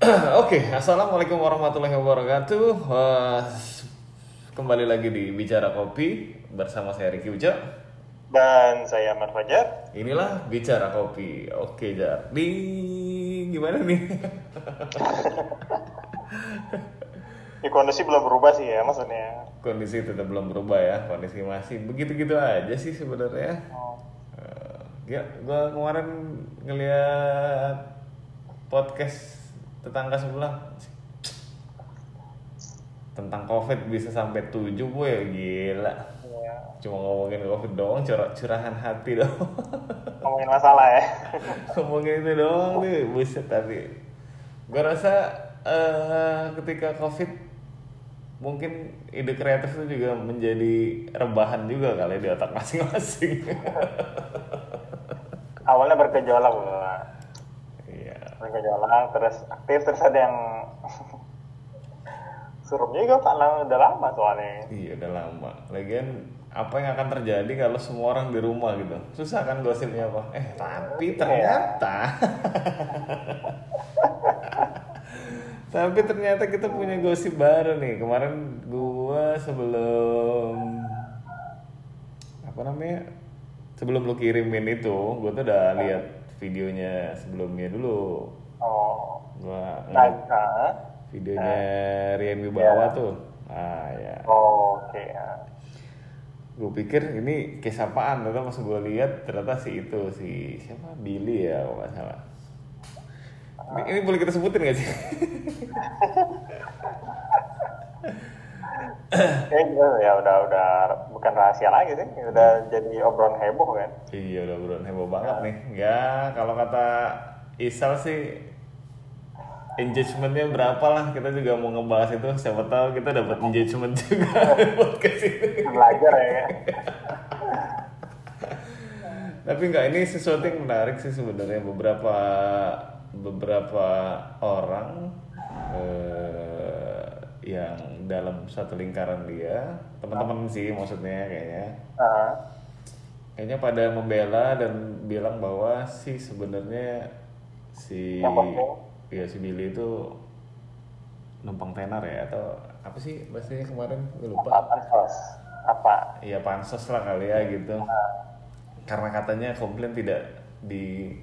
Oke, assalamualaikum warahmatullahi wabarakatuh. Wah, kembali lagi di bicara kopi bersama saya Ricky Uja. Dan saya Ahmad Fajar. Inilah bicara kopi. Oke, Jar. Di gimana nih? Di kondisi belum berubah sih ya maksudnya. Kondisi tetap belum berubah ya. Kondisi masih begitu-gitu aja sih sebenarnya. Oh. Eh, ya, gua kemarin ngeliat podcast tetangga sebelah tentang covid bisa sampai 7 gue gila Iya. cuma ngomongin covid doang curah curahan hati doang Ngomongin masalah ya. ngomongin itu doang nih buset tapi gue rasa eh, ketika covid mungkin ide kreatif itu juga menjadi rebahan juga kali di otak masing-masing Awalnya bergejolak Iya Bergejolak terus aktif terus ada yang suruh juga Pak lama udah lama soalnya. iya udah lama. Lagian apa yang akan terjadi kalau semua orang di rumah gitu? Susah kan gosipnya apa eh tapi ternyata tapi ternyata kita punya gosip baru nih. Kemarin gua sebelum apa namanya sebelum lu kirimin itu gua tuh udah lihat videonya sebelumnya dulu Oh. gua Nah, ngeliat ah. videonya Rian Wibawa tuh. Ah ya Oh, oke. ah. gue pikir ini case apaan? Ternyata pas gue lihat ternyata si itu si siapa? Billy ya kalau nggak salah. Ini, ini boleh kita sebutin gak sih? Ya, gitu, ya udah udah bukan rahasia lagi sih, udah jadi obrolan heboh kan. iya udah buruan heboh banget nih. Ya kalau kata Isal sih engagementnya berapa lah kita juga mau ngebahas itu siapa tahu kita dapat engagement juga buat ke sini Belajar ya. tapi enggak ini sesuatu yang menarik sih sebenarnya beberapa beberapa orang eh, yang dalam satu lingkaran dia teman-teman sih maksudnya kayaknya Ah. kayaknya pada membela dan bilang bahwa si sebenarnya si Yang ya si Billy itu numpang tenar ya atau apa sih bahasanya kemarin gue lupa Apa pansos? Apa? Iya pansos lah kali ya gitu. Karena katanya komplain tidak di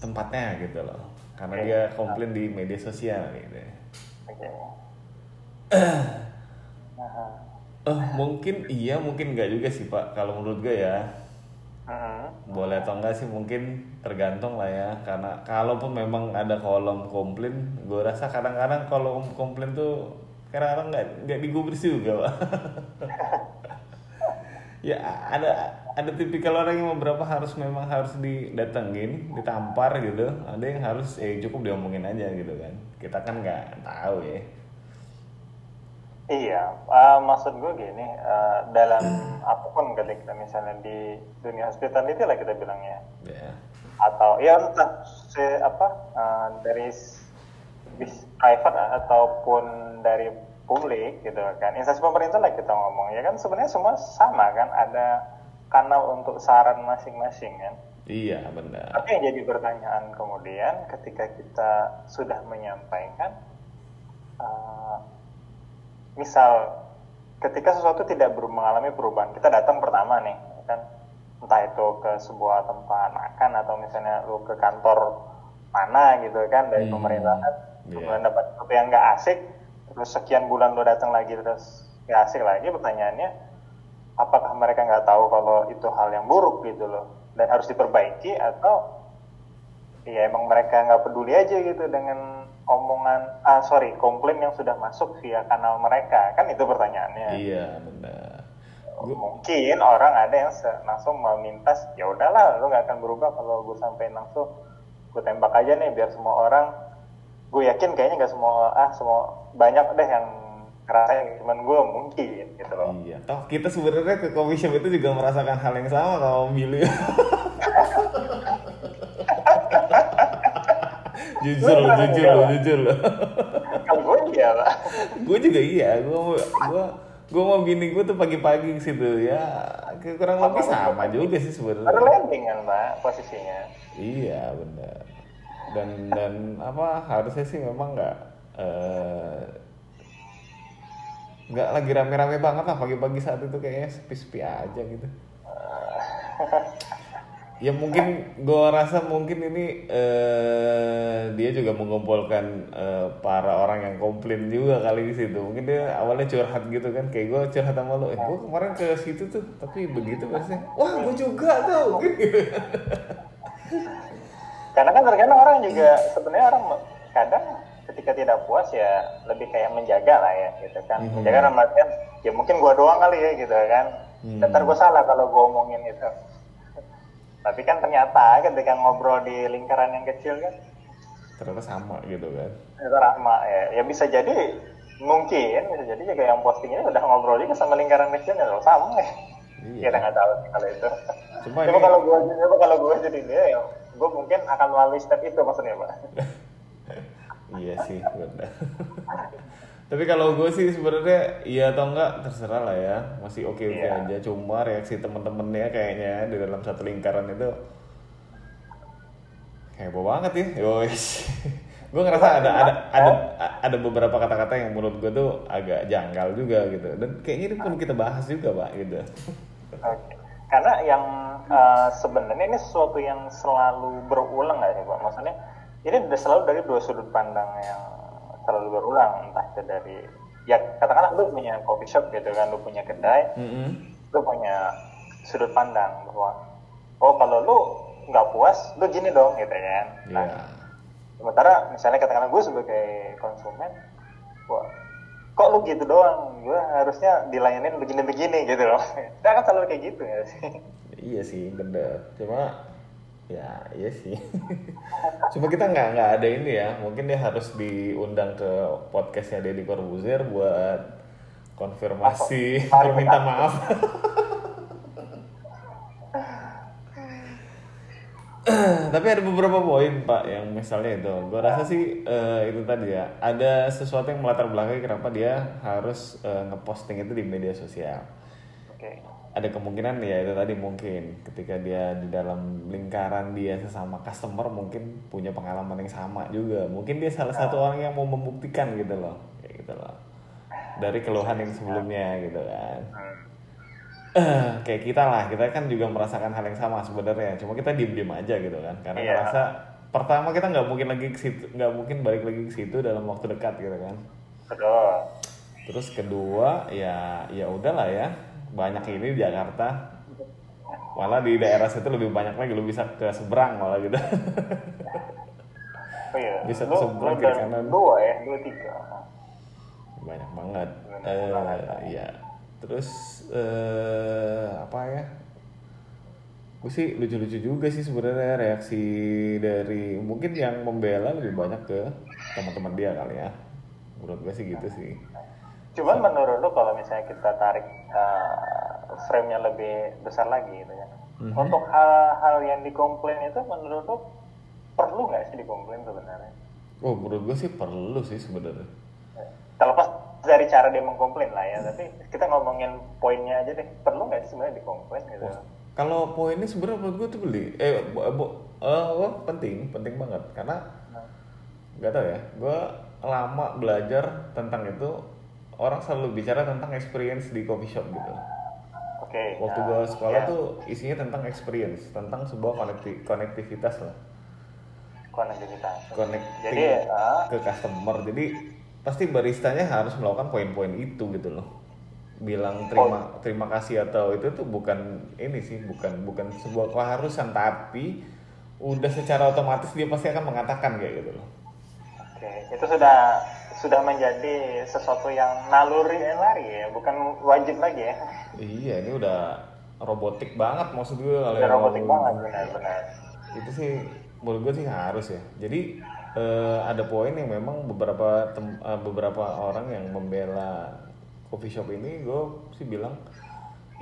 tempatnya gitu loh. Karena dia komplain di media sosial gitu. Oke. Nah, Oh mungkin iya mungkin enggak juga sih pak. Kalau menurut gue ya boleh atau enggak sih mungkin tergantung lah ya. Karena kalaupun memang ada kolom komplain, gue rasa kadang-kadang kolom komplain tuh kadang-kadang nggak nggak digubris juga pak. ya ada ada tipikal orang yang beberapa harus memang harus didatengin, ditampar gitu. Ada yang harus eh cukup diomongin aja gitu kan. Kita kan nggak tahu ya. Iya, eh, maksud gue gini, eh, dalam apa pun ketika misalnya di dunia hospitality lah kita bilangnya, Ya. atau ya entah se apa eh, dari bis private ataupun dari publik gitu kan, instansi pemerintah lah kita ngomong ya kan sebenarnya semua sama kan, ada kanal untuk saran masing-masing kan. Iya benar. Tapi yang jadi pertanyaan kemudian ketika kita sudah menyampaikan, uh, misal ketika sesuatu tidak ber- mengalami perubahan, kita datang pertama nih, kan? Entah itu ke sebuah tempat makan atau misalnya lu ke kantor mana gitu kan dari Hmm, pemerintahan, iya. kemudian dapat sesuatu yang nggak asik, terus sekian bulan lu datang lagi terus nggak asik lagi, pertanyaannya apakah mereka nggak tahu kalau itu hal yang buruk gitu loh? Dan harus diperbaiki atau ya emang mereka nggak peduli aja gitu dengan omongan ah sorry komplain yang sudah masuk via kanal mereka. Kan itu pertanyaannya. Iya benar. Gua- mungkin orang ada yang langsung meminta ya udahlah lu nggak akan berubah kalau gue sampein langsung. Gue tembak aja nih biar semua orang gue yakin kayaknya nggak semua ah semua banyak deh yang ngerasain cuman gue mungkin gitu loh. Iya, toh kita sebenarnya ke coffee shop itu juga merasakan hal yang sama kalau Billy. jujur loh, jujur loh, jujur loh. kalau gue iya lah gue juga iya, gue gue gue mau bini gue tuh pagi-pagi ke situ ya kurang lebih sama juga sih sebenarnya. landing kan mbak posisinya Iya benar. dan dan apa harusnya sih memang nggak eh, nggak lagi rame-rame banget lah pagi-pagi saat itu kayaknya sepi-sepi aja gitu ya mungkin gue rasa mungkin ini eh, dia juga mengumpulkan eh, para orang yang komplain juga kali di situ. Mungkin dia awalnya curhat gitu kan kayak gue curhat sama lo eh gue kemarin ke situ tuh tapi begitu pasti wah gue juga tuh. Karena kan terkadang orang juga sebenarnya orang kadang ketika tidak puas ya lebih kayak menjaga lah ya gitu kan. Mhm. menjaga artian ya mungkin gua doang kali ya gitu kan. Hmm. dan ntar gua salah kalau gua omongin itu tapi kan ternyata ketika ngobrol di lingkaran yang kecil kan ternyata sama gitu kan. itu rahma ya. Ya bisa jadi mungkin bisa jadi juga yang posting ini udah ngobrol juga sama lingkaran kecil ya sama ya. Iya. kita nggak tahu kalau itu. Cuma ini- kalau gua coba kalau gua jadi dia ya gua mungkin akan melalui step itu maksudnya pak iya sih benar tapi kalau gue sih sebenarnya iya atau enggak terserah lah ya masih oke oke Iya. aja cuma reaksi temen-temennya kayaknya di dalam satu lingkaran itu heboh banget ya Yowes. gue ngerasa ada ada ada ada beberapa kata-kata yang menurut gue tuh agak janggal juga gitu dan kayaknya ini pun kita bahas juga pak gitu. Karena yang uh, sebenarnya ini sesuatu yang selalu berulang nggak sih Pak? Maksudnya ini udah selalu dari dua sudut pandang yang selalu berulang, entah itu dari ya katakanlah lu punya coffee shop gitu kan, lu punya kedai, Mm-mm. lu punya sudut pandang bahwa oh kalau lu nggak puas, lu gini dong gitu kan. Nah, Iya. sementara misalnya katakanlah gue sebagai konsumen, wah kok lu gitu doang, gue harusnya dilayanin begini-begini gitu loh. Saya kan selalu kayak gitu ya sih. Iya sih bener Cuma ya iya sih. Cuma kita nggak nggak ada ini ya. Mungkin dia harus diundang ke podcastnya Deddy Corbuzier buat konfirmasi. Apa? perminta maaf. Tapi ada beberapa poin pak yang misalnya itu, gue rasa sih eh, itu tadi ya, ada sesuatu yang melatar belakangi kenapa dia harus eh, ngeposting itu di media sosial. Oke. Ada kemungkinan ya itu tadi mungkin ketika dia di dalam lingkaran dia sesama customer mungkin punya pengalaman yang sama juga. Mungkin dia salah satu orang yang mau membuktikan gitu loh. Kayak gitu loh. Dari keluhan yang sebelumnya gitu kan. Kayak kita lah kita kan juga merasakan hal yang sama sebenarnya. Cuma kita diem diem aja gitu kan. Karena Iya. ngerasa pertama kita nggak mungkin lagi ke situ nggak mungkin balik lagi ke situ dalam waktu dekat gitu kan. Betul. Terus kedua ya ya udahlah ya banyak ini di Jakarta malah di daerah situ lebih banyak lagi lu bisa ke seberang malah gitu Oh iya. Bisa lu kiri dan kanan. dua ya, dua tiga. banyak banget Banyak banget. eh ya terus eh apa ya gue sih lucu-lucu juga sih sebenarnya reaksi dari mungkin yang membela lebih banyak ke teman-teman dia kali ya menurut gue sih gitu sih Cuman menurut lu kalau misalnya kita tarik uh, frame-nya lebih besar lagi gitu ya. Mhm. Untuk hal-hal yang dikomplain itu menurut lu perlu nggak sih dikomplain sebenarnya? oh menurut gue sih perlu sih sebenarnya Terlepas dari cara dia mengkomplain lah ya, tapi kita ngomongin poinnya aja deh. Perlu nggak sih sebenarnya dikomplain gitu? Kalau poinnya sebenarnya menurut gue tuh beli, eh, bo, bo- eh, wah, penting, penting banget karena nggak tahu ya, gue lama belajar tentang itu orang selalu bicara tentang experience di coffee shop gitu. Oke. Waktu nah, gue sekolah ya, tuh isinya tentang experience, tentang sebuah konekti- konektivitas lah, konektivitas. connecting Jadi, ah, ke customer. Jadi pasti baristanya harus melakukan poin-poin itu gitu loh. Bilang terima terima kasih atau itu tuh bukan ini sih, bukan bukan sebuah keharusan tapi udah secara otomatis dia pasti akan mengatakan kayak gitu loh. Oke, itu sudah sudah menjadi sesuatu yang naluri. Dan lari ya, bukan wajib lagi ya. Iya, ini udah robotik banget maksud gue kalau Udah yang robotik banget benar-benar. itu sih menurut gue sih harus ya. Jadi eh, ada poin yang memang beberapa tem- eh, beberapa orang yang membela coffee shop ini gue sih bilang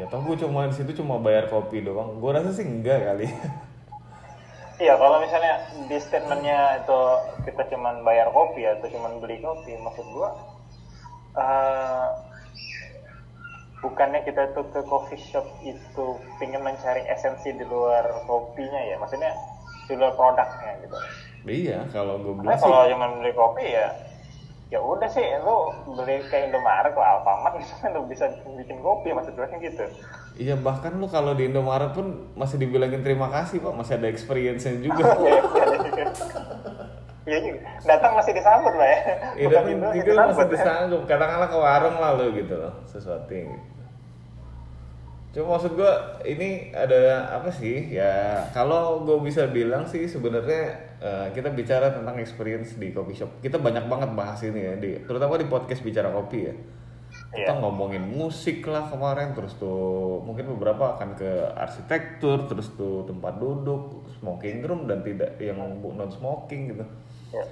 ya toh gue cuma di situ cuma bayar kopi doang. Gue rasa sih enggak kali Iya, kalau misalnya di statementnya itu kita cuman bayar kopi atau cuman beli kopi, maksud gua eh, bukannya kita tuh ke coffee shop itu pengen mencari esensi di luar kopinya ya, maksudnya di luar produknya gitu. iya kalau gue Nah, bilang kalau cuma beli kopi ya ya udah sih lu beli ke Indomaret ke Alfamart gitu kan lu bisa bikin kopi maksud gue kan gitu iya bahkan lu kalau di Indomaret pun masih dibilangin terima kasih pak masih ada experience-nya juga Iya, iya, iya juga. datang masih disambut lah ya Iya, gitu, itu disambut masih ya. disanggup. Katakanlah ke warung lah lu gitu loh, sesuatu yang gitu. Cuma maksud gua ini ada apa sih? Ya kalau gue bisa bilang sih sebenarnya eh, kita bicara tentang experience di coffee shop. Kita banyak banget bahas ini ya, di, terutama di podcast bicara kopi ya. Kita Iya. ngomongin musik lah kemarin, terus tuh mungkin beberapa akan ke arsitektur, terus tuh tempat duduk, smoking room dan tidak yang non smoking gitu Iya.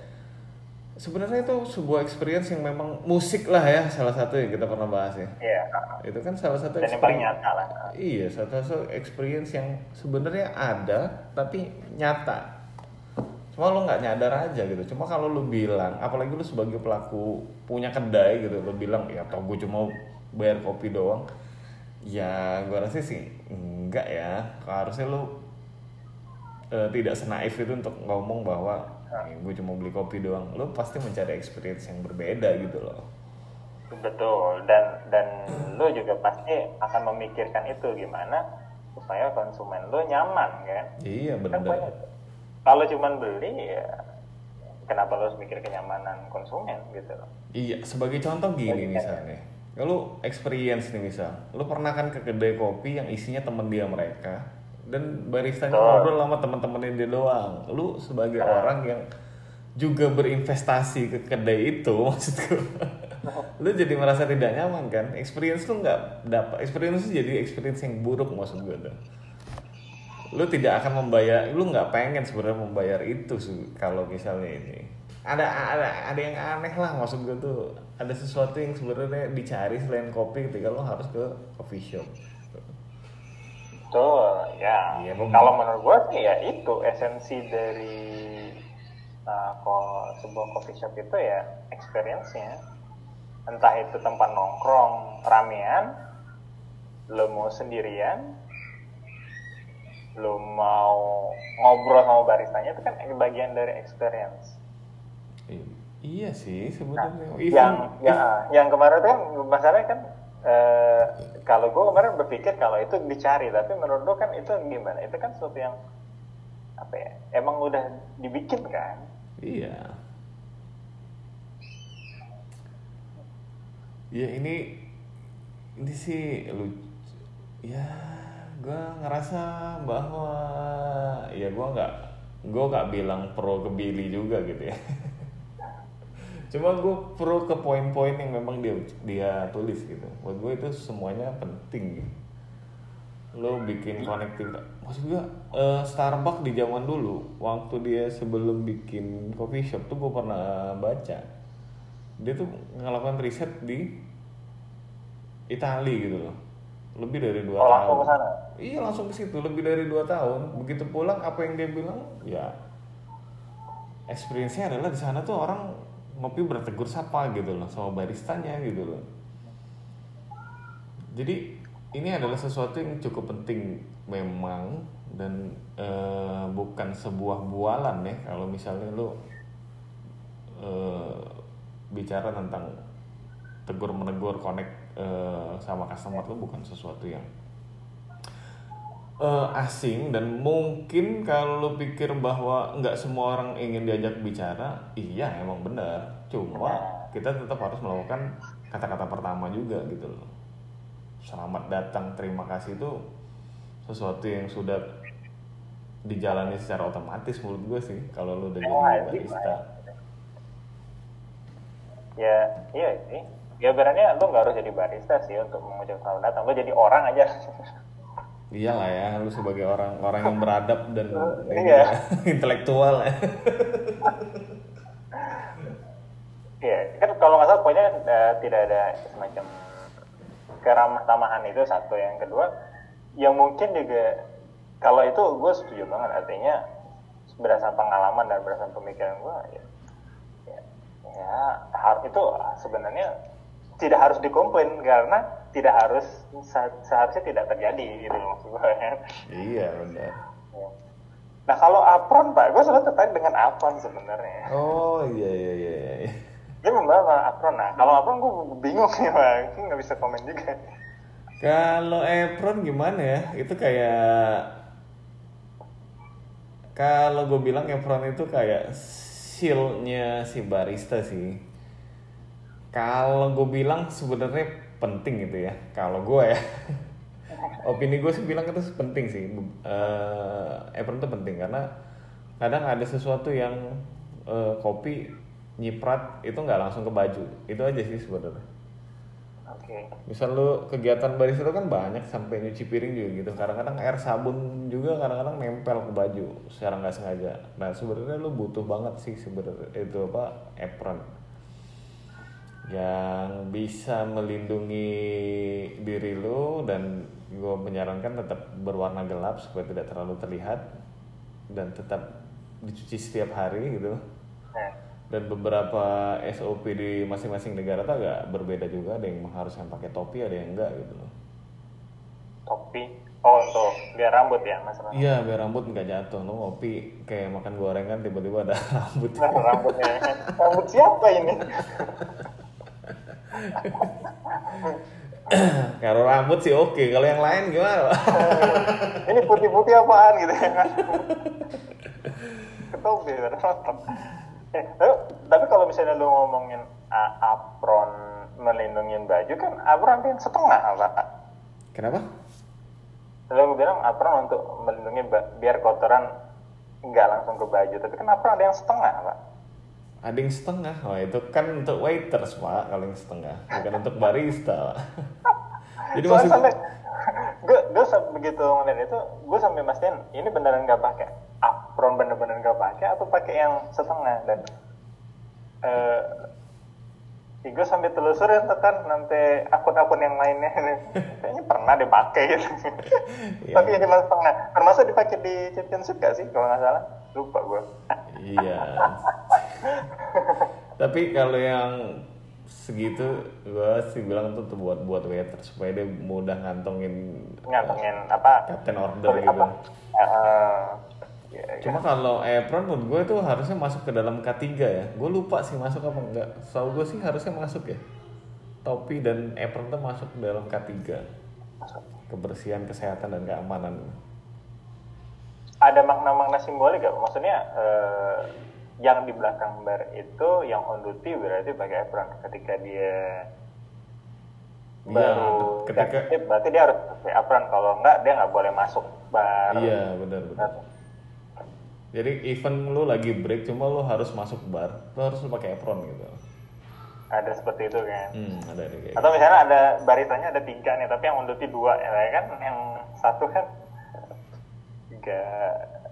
sebenarnya itu sebuah experience yang memang musik lah ya salah satu yang kita pernah bahas ya Iya. itu kan salah satu dan yang paling nyata lah iya salah satu experience yang sebenarnya ada tapi nyata cuma lo nggak nyadar aja gitu. Cuma kalau lo bilang apalagi lo sebagai pelaku punya kedai gitu lo bilang ya tau gue cuma bayar kopi doang. Ya gue rasa sih enggak ya. Harusnya lo eh, tidak senaif itu untuk ngomong bahwa gue cuma beli kopi doang. Lo pasti mencari experience yang berbeda gitu loh. Betul. Dan dan lu juga pasti akan memikirkan itu gimana supaya konsumen lu nyaman kan? Iya kan benar kalau cuman beli ya kenapa lu harus mikir kenyamanan konsumen gitu loh Iya, sebagai contoh gini misalnya. Lu experience nih misal, lu pernah kan ke kedai kopi yang isinya temen dia mereka dan baristanya Betul. ngobrol sama teman-teman dia doang. Lu sebagai orang yang juga berinvestasi ke kedai itu maksudku. lu jadi merasa tidak nyaman kan? Experience lu nggak dapat, experience lu jadi experience yang buruk maksud gue tuh. Lu tidak akan membayar, lu nggak pengen sebenarnya membayar itu kalau misalnya ini ada ada ada yang aneh lah maksud gue tuh ada sesuatu yang sebenarnya dicari selain kopi ketika lo harus ke coffee shop Betul, ya. Bang. Kalau menurut gua sih ya itu esensi dari uh, sebuah coffee shop itu ya experience-nya. Entah itu tempat nongkrong ramean, lo mau sendirian, lo mau ngobrol sama baristanya itu kan bagian dari experience. I- iya sih sebenarnya. Nah, Even- yang yang yang kemarin kan masalahnya kan eh, kalau gue kemarin berpikir kalau itu dicari tapi menurut lo kan itu gimana? Itu kan sesuatu yang apa ya emang udah dibikin kan? Iya. Ya ini ini sih lu ya gue ngerasa bahwa ya gue nggak gue nggak bilang pro ke Billy juga gitu ya. Cuma gue pro ke poin-poin yang memang dia dia tulis gitu. Buat gue itu semuanya penting gitu. lo bikin connecting maksud gue eh, Starbucks di zaman dulu waktu dia sebelum bikin coffee shop tuh gue pernah baca. Dia tuh ngelakukan riset di Italia gitu loh lebih dari dua Oh, tahun. langsung ke sana? iya langsung ke situ. Lebih dari dua tahun. Begitu pulang apa yang dia bilang? Ya experience-nya adalah di sana tuh orang ngopi bertegur sapa gitu loh sama baristanya gitu loh. Jadi ini adalah sesuatu yang cukup penting memang dan eh, bukan sebuah bualan ya. Kalau misalnya lo eh, bicara tentang tegur menegur connect eh, sama customer tuh bukan sesuatu yang eh, asing. Dan mungkin kalau lo pikir bahwa nggak semua orang ingin diajak bicara iya emang benar. Cuma kita tetap harus melakukan kata-kata pertama juga gitu loh. Selamat datang terima kasih itu sesuatu yang sudah dijalani secara otomatis menurut gue sih kalau lo udah jadi barista. ya iya sih ya berarti lo nggak harus jadi barista sih untuk mengucapkan selamat datang lo jadi orang aja iyalah ya lu sebagai orang orang yang beradab dan Iya. ya, intelektual ya Iya, kan kalau nggak salah pokoknya eh, tidak ada semacam keramah tamahan itu satu. Yang kedua, yang mungkin juga kalau itu gue setuju banget artinya berdasarkan pengalaman dan berdasarkan pemikiran gue ya, ya, ya itu sebenarnya tidak harus dikomplain karena tidak harus se- seharusnya tidak terjadi gitu loh maksud gue ya. iya benar Ya. Nah kalau apron pak, gue selalu tertarik dengan apron sebenarnya. Oh iya iya iya. iya. Dia membawa apron. Nah kalau apron gue bingung nih pak, gue nggak bisa komen juga. Kalau apron gimana ya? Itu kayak kalau gue bilang apron itu kayak shieldnya si barista sih. Kalau gue bilang sebenarnya penting gitu ya. Kalau gue ya, opini gue sih bilang itu penting sih. Eh, apron itu penting karena kadang ada sesuatu yang eh, kopi nyiprat itu nggak langsung ke baju. Itu aja sih sebenarnya. Oke. Misal lu kegiatan barista itu kan banyak sampai nyuci piring juga gitu. Kadang-kadang air sabun juga kadang-kadang nempel ke baju secara nggak sengaja. Nah sebenarnya lu butuh banget sih sebenarnya itu apa apron yang bisa melindungi diri lu dan gue menyarankan tetap berwarna gelap supaya tidak terlalu terlihat dan tetap dicuci setiap hari gitu Nah, dan beberapa SOP di masing-masing negara tuh agak berbeda juga ada yang mengharuskan pakai topi ada yang enggak gitu loh topi. Oh untuk biar rambut ya masalah. iya biar rambut nggak jatuh lo ngopi kayak makan gorengan tiba-tiba ada rambut Nah, rambutnya. Rambut siapa ini? kalau rambut sih oke kalau yang lain gimana ini putih-putih apaan gitu ya kan? Ketopi kan Eh, tapi, tapi kalau misalnya lu ngomongin uh, apron melindungi baju kan apron kan setengah pak. kenapa gue bilang apron untuk melindungi biar kotoran nggak langsung ke baju, tapi kan apron ada yang setengah pak. Ada yang setengah. Wah itu kan untuk waiters pak. Kalau yang setengah. Bukan untuk barista Pak. jadi Soalnya maksud sampai gue gue begitu ngeliat itu gue sampai mastiin ini beneran nggak pakai? Apron bener-bener nggak pakai atau pakai yang setengah? Dan eh gue sampai telusurin tuh kan nanti akun-akun yang lainnya. Kayaknya pernah dipakai gitu. Iya. tapi yang cuma setengah termasuk dipakai di championship gak sih kalau nggak salah? Lupa gue Iya. Tapi kalau yang segitu gua sih bilang tuh tuh buat buat waiter supaya dia mudah ngantongin ngantongin apa? Captain order sorry, gitu. apa? Eh, ya, Cuma kalau apron menurut gue tuh harusnya masuk ke dalam K3 ya. Gue lupa sih masuk apa enggak. Setahu gue sih harusnya masuk ya. Topi dan apron tuh masuk ke dalam K3. Kebersihan, kesehatan dan keamanan. ada makna-makna simbolik gak? Maksudnya eh, yang di belakang bar itu yang on duty berarti pakai apron. Ketika dia Iya, baru ketika- ganti berarti dia harus pakai apron. Kalau enggak dia nggak boleh masuk bar. Iya, benar benar. Jadi even lu lagi break cuma lu harus masuk bar, lu harus pakai apron gitu. Ada seperti itu kan. Hmm, ada ada kayak Atau misalnya ada baritanya ada tiga nih, tapi yang on duty dua ya kan? Yang satu kan tiga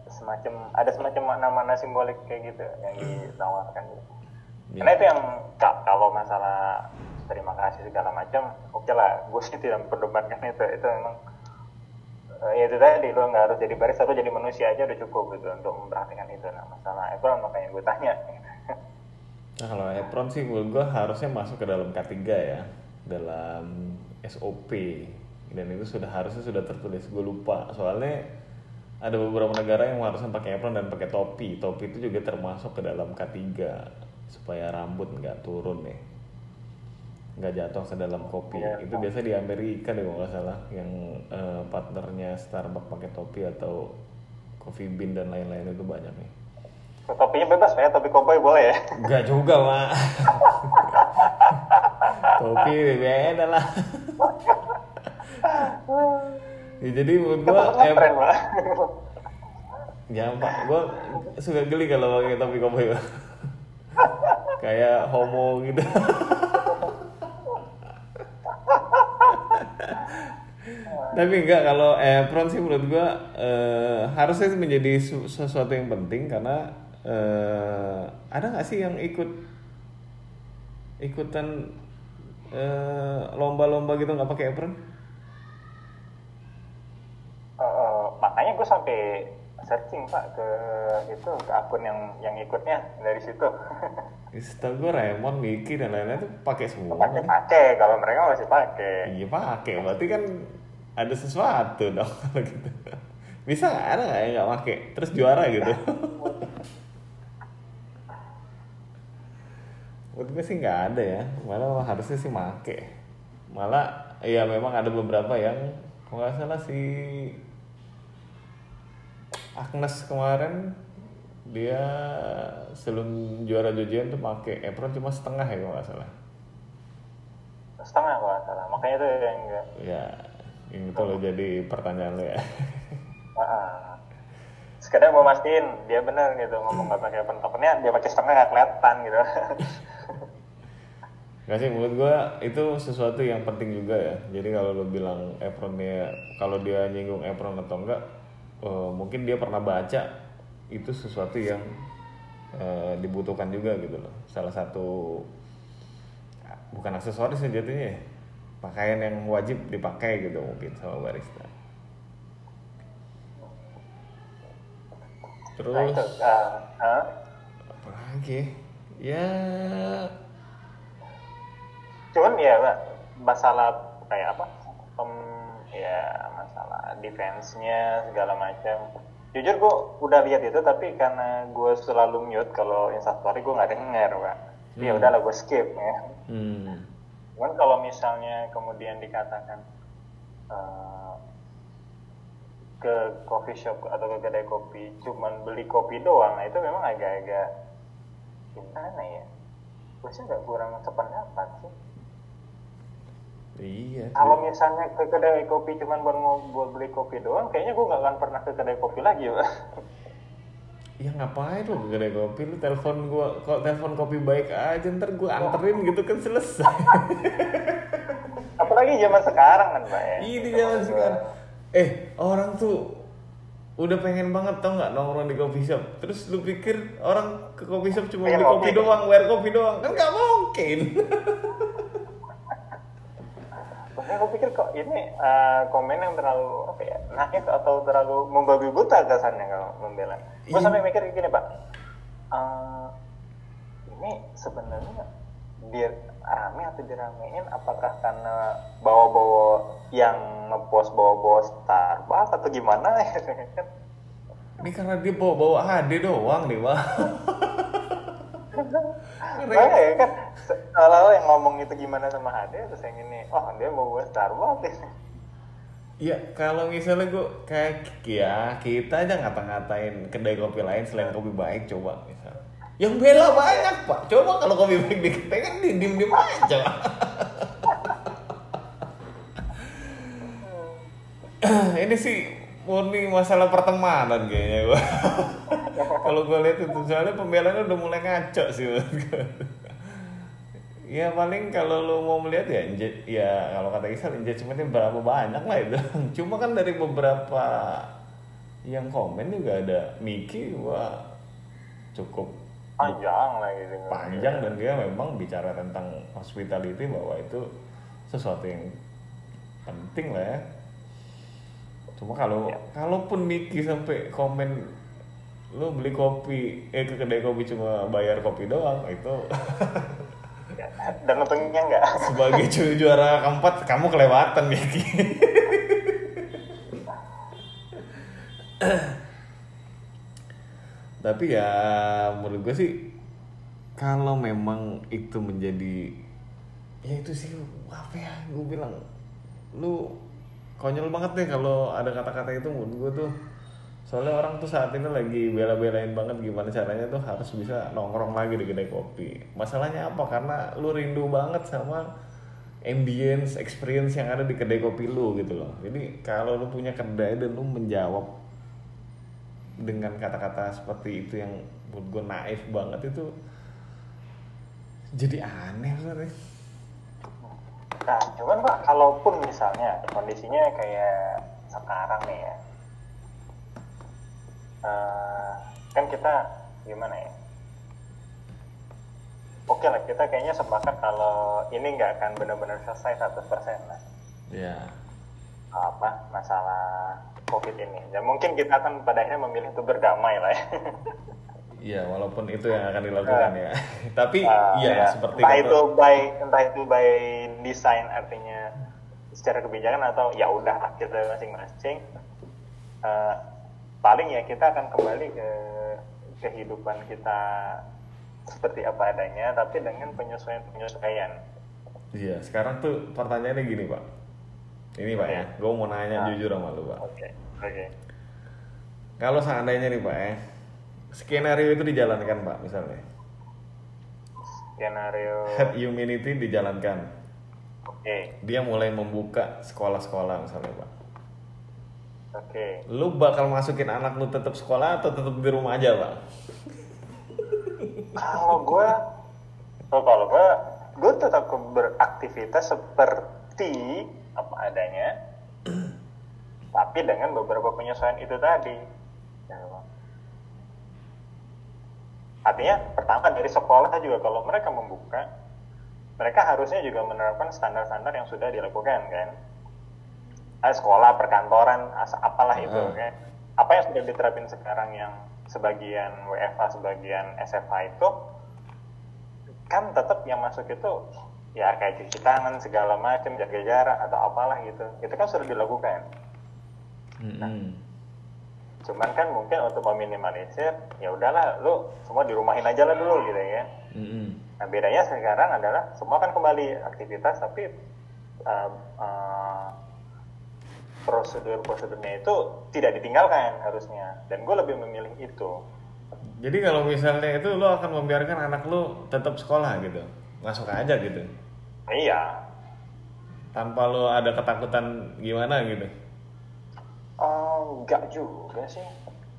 semacam ada semacam makna-makna simbolik kayak gitu yang ditawarkan gitu. Iya. Karena itu yang ka- kalau masalah terima kasih segala macam, oke lah, gue sih tidak memperdebatkan itu. Itu memang eh, ya itu tadi lo nggak harus jadi barista, lo jadi manusia aja udah cukup gitu untuk memperhatikan itu. Nah masalah itu makanya gue tanya. Nah kalau apron sih menurut gue harusnya masuk ke dalam K3 ya dalam SOP dan itu sudah harusnya sudah tertulis gue lupa soalnya ada beberapa negara yang harusnya pakai apron dan pakai topi topi itu juga termasuk ke dalam K3 supaya rambut nggak turun nih nggak jatuh ke dalam kopi Iya. itu biasa di Amerika deh kalau nggak salah yang eh, partnernya Starbucks pakai topi atau Coffee Bean dan lain-lain itu banyak nih Topinya bebas ya, topi koboi boleh ya. Enggak juga, Mak. Topi beda lah. ya, jadi menurut gua em, ya Pak, gua suka geli kalau pakai topi koboi. Kayak homo gitu. Tapi enggak kalau apron sih menurut gua eh, harusnya menjadi su- sesuatu yang penting karena eh, ada nggak sih yang ikut ikutan eh, lomba-lomba gitu nggak pakai apron? Eh, makanya gue sampai searching pak ke itu ke akun yang yang ikutnya dari situ. Setahu gue Raymond, Miki dan lain-lain tuh pakai semua. pakai pakai kalau mereka masih pakai. Iya pakai, berarti kan ada sesuatu dong kalau gitu. Bisa nggak ada nggak yang nggak make? Terus juara gitu. Menurut gue sih nggak ada ya. Malah harusnya sih make. Malah ya memang ada beberapa yang kalau nggak salah si Agnes kemarin dia sebelum juara Jojian tuh pakai apron cuma setengah ya kalau nggak salah. setengah kalau nggak salah makanya itu yang enggak Ya, ini tuh lo jadi pertanyaan lo ya. Ah. sekedar mau mastiin dia benar gitu ngomong nggak pakai apron tokennya dia pakai setengah nggak kelihatan gitu Gak sih menurut gua itu sesuatu yang penting juga ya. Jadi kalau lo bilang apronnya kalau dia nyinggung apron atau enggak, eh, mungkin dia pernah baca itu sesuatu yang eh, dibutuhkan juga gitu loh. Salah satu bukan aksesoris ya jatuhnya ya. Pakaian yang wajib dipakai gitu mungkin sama barista. Terus nah itu ah, ah. apa lagi? Ya cuman ya Mbak, masalah kayak apa Pem- ya masalah defense-nya segala macam jujur gue udah lihat itu tapi karena gue selalu mute kalau instastory gue nggak denger pak ya Hmm. udahlah gue skip ya hmm, cuman kalau misalnya kemudian dikatakan eh, ke coffee shop atau ke kedai kopi cuman beli kopi doang nah itu memang agak-agak gimana ya sih nggak kurang sependapat sih iya. kalau misalnya ke kedai kopi cuman buat buat beli kopi doang kayaknya gue nggak akan pernah ke kedai kopi lagi pak Ya ngapain lu kedai kopi lu telepon gua kok telepon kopi baik aja ntar gua anterin gitu kan selesai. apalagi zaman sekarang kan pak ya Ini zaman sekarang. Eh orang tuh udah pengen banget tau nggak nongkrong di coffee shop. Terus lu pikir orang ke coffee shop cuma beli kopi kopi. doang, wear kopi doang kan nggak mungkin. Makanya aku pikir kok ini eh, komen yang terlalu apa ya naif atau terlalu membabi buta kesannya kalau membela. Gue Iya. sampai mikir gini pak, eh, ini sebenarnya dia rame atau diramein apakah karena bawa-bawa yang ngepost bawa-bawa Starbucks atau gimana? Ini karena dia bawa-bawa HD doang nih, Wah. Makanya ya kan kalau yang ngomong itu gimana sama Hade terus yang ini, oh dia mau buat Starbucks ya. Ya kalau misalnya gua kayak ya kita aja ngata-ngatain kedai kopi lain selain kopi baik coba misal. Yang bela banyak pak. Coba kalau kopi baik di kedai kan di diem diem aja. Ini sih murni masalah pertemanan kayaknya gua. kalau gua lihat itu soalnya pembelanya udah mulai ngaco sih. Ya paling kalau lu mau melihat ya ya kalau kata Isal engagementnya berapa banyak lah itu. Cuma kan dari beberapa yang komen juga ada Miki wah cukup Panjang lah gitu. panjang dan dia memang bicara tentang hospitality bahwa itu sesuatu yang penting lah ya. Cuma kalau kalaupun Miki sampai komen lu beli kopi eh ke kedai kopi cuma bayar kopi doang itu Dan untungnya enggak. sebagai ju- juara keempat kamu kelewatan Miki. Tapi ya menurut gue sih kalau memang itu menjadi ya itu sih apa ya gue bilang lu konyol banget deh kalau ada kata-kata itu menurut gue tuh soalnya orang tuh saat ini lagi bela-belain banget gimana caranya tuh harus bisa nongkrong lagi di kedai kopi. Masalahnya apa? Karena lu rindu banget sama ambience experience yang ada di kedai kopi lu gitu loh. Jadi kalau lu punya kedai dan lu menjawab dengan kata-kata seperti itu yang menurut gue naif banget itu jadi aneh sebenarnya Nah, cuman Pak, kalaupun misalnya kondisinya kayak sekarang nih ya, eh, kan kita gimana ya? Oke lah, kita kayaknya sepakat kalau ini nggak akan benar-benar selesai 100% lah. ya Apa masalah COVID ini? Dan mungkin kita akan pada akhirnya memilih untuk berdamai lah ya. Iya, walaupun itu yang akan dilakukan ya. Tapi Ah, iya ya. seperti entah itu by entah itu by design artinya secara kebijakan atau ya udah kita masing-masing Eh, paling ya kita akan kembali ke kehidupan kita seperti apa adanya tapi dengan penyesuaian penyesuaian Iya, sekarang tuh pertanyaannya gini pak. Ini pak ya, gue mau nanya Nah. jujur sama lu pak. oke oke Kalau seandainya nih pak ya, skenario itu dijalankan pak misalnya, skenario herd immunity dijalankan, oke dia mulai membuka sekolah-sekolah misalnya pak. Oke. Lu bakal masukin anak lu tetap sekolah atau tetap di rumah aja pak? kalau gue oh, kalau gue gue tetap beraktivitas seperti apa adanya tapi dengan beberapa penyesuaian itu tadi. Ya, artinya pertama dari sekolah juga kalau mereka membuka mereka harusnya juga menerapkan standar-standar yang sudah dilakukan kan sekolah perkantoran apalah itu Ah. kan apa yang sudah diterapin sekarang yang sebagian WFA sebagian SFA itu kan tetap yang masuk itu ya kayak cuci tangan segala macam jaga jarak atau apalah gitu itu kan sudah dilakukan Mm-mm. cuman kan mungkin untuk meminimalisir ya udahlah lu semua di rumahin aja lah dulu gitu ya Mm-mm. nah bedanya sekarang adalah semua kan kembali aktivitas tapi uh, uh, prosedur-prosedurnya itu tidak ditinggalkan harusnya. Dan gue lebih memilih itu. Jadi kalau misalnya itu lo akan membiarkan anak lo tetap sekolah gitu, masuk aja gitu, iya. Tanpa lo ada ketakutan gimana gitu. Oh, enggak juga sih.